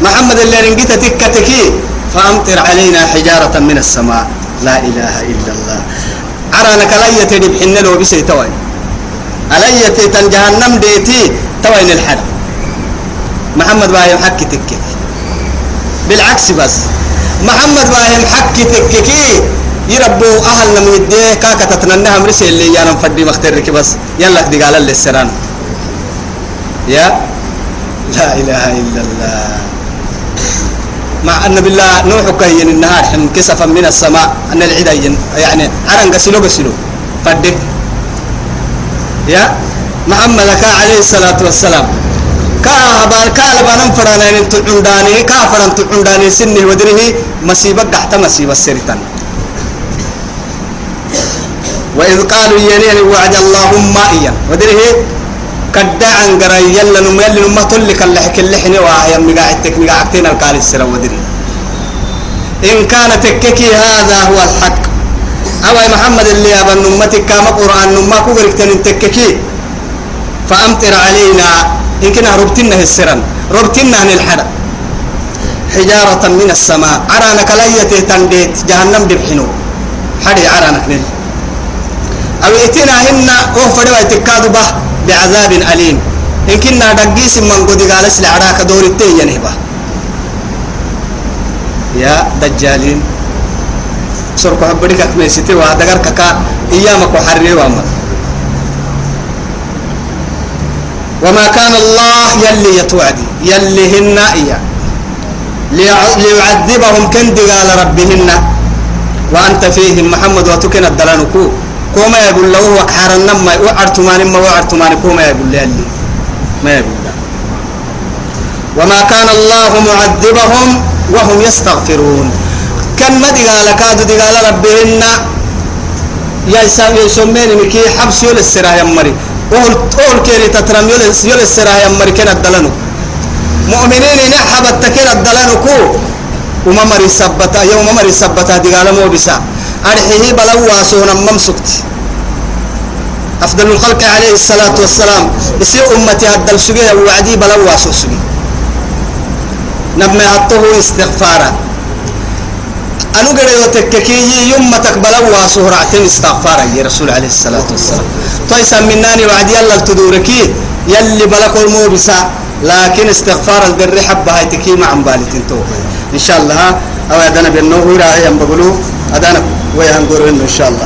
محمد اللي رنجت تكتكي فأمطر علينا حجارة من السماء. لا إله إلا الله. عرانا كلاية تدب حنا لو بسي توي. علي تيتن جهنم ديتي توين الحد محمد باهم حكي تككي بالعكس بس. محمد باهم حكي تككي يربو أهل نميديه كاكا تتننها مرسي اللي يانا فدي مخترك بس. يلا دي قال اللي السران يا لا إله إلا الله. مع أن بالله نوح كين النهار حم كسفا من السماء أن العدين يعني عرن قسلو قسلو. فدك يا محمد عليه الصلاة والسلام. كا هبال كا لبنان فرنا ان تعنداني كا فرن تعنداني سنه ودره مصيبة تحت مصيبة سرتان وإذ قالوا ينين وعد اللهم إيا ودره كدا عن قري يلا نم يلا نم تلك اللحك اللحن وهي مقاعدتك مقاعدتين القال السر ودري إن كان تككي هذا هو الحق. أو محمد اللي أبا نمتك كما قرآن نما كوغرك تككي. فأمطر علينا إن كنا ربتنا السرن. ربتنا عن الحرق حجارة من السماء. عرانك ليته تنديت. جهنم دبحنو. حري عرانك نل. أو إتنا هن أوه فدوا يتكادوا به بعذاب أليم. إن كنا دقيس من قد قال اسل عراك دور التين يا دجالين. سرق حبرك كميستي وهدغر كا إيامك وحرري وامر وما كان الله يلي يتوعدي يلي هن إياه. ليعذبهم كند قال ربهن وأنت فيهم محمد وتكن الدلانكو كوما يقول له حرنا ما وعرتمان ما وعرتمان كوما يقول لي ما يقول له. وما كان الله معذبهم وهم يستغفرون. كان ما دقال كادو دقال ربهن يا يسمين مكي حبس يول السراء يمري أول أول كيري تترم يول يول السراء يمري كنا الدلنو مؤمنين نحب التكير الدلنو كو؟ وما مري سبتا يوم مري سبتا دقال مو بسا. أرحيه بلوا سونا ممسكت أفضل الخلق عليه الصلاة والسلام. يصير أمتي هدل سجيه وعدي بلوا سوسجي نبما هطه استغفارا. أنا قد يتككي يوم تقبل واسهرعتين استغفارا يا رسول عليه الصلاة والسلام. تويسا مناني وعدي الله تدوركي يلي بلك الموبسا لكن استغفار الدر حبة هاي تكي مع بالتين توقع إن شاء الله أو أدانا بأنه راعي ينبغلو أدانا ويهنقروا إن شاء الله.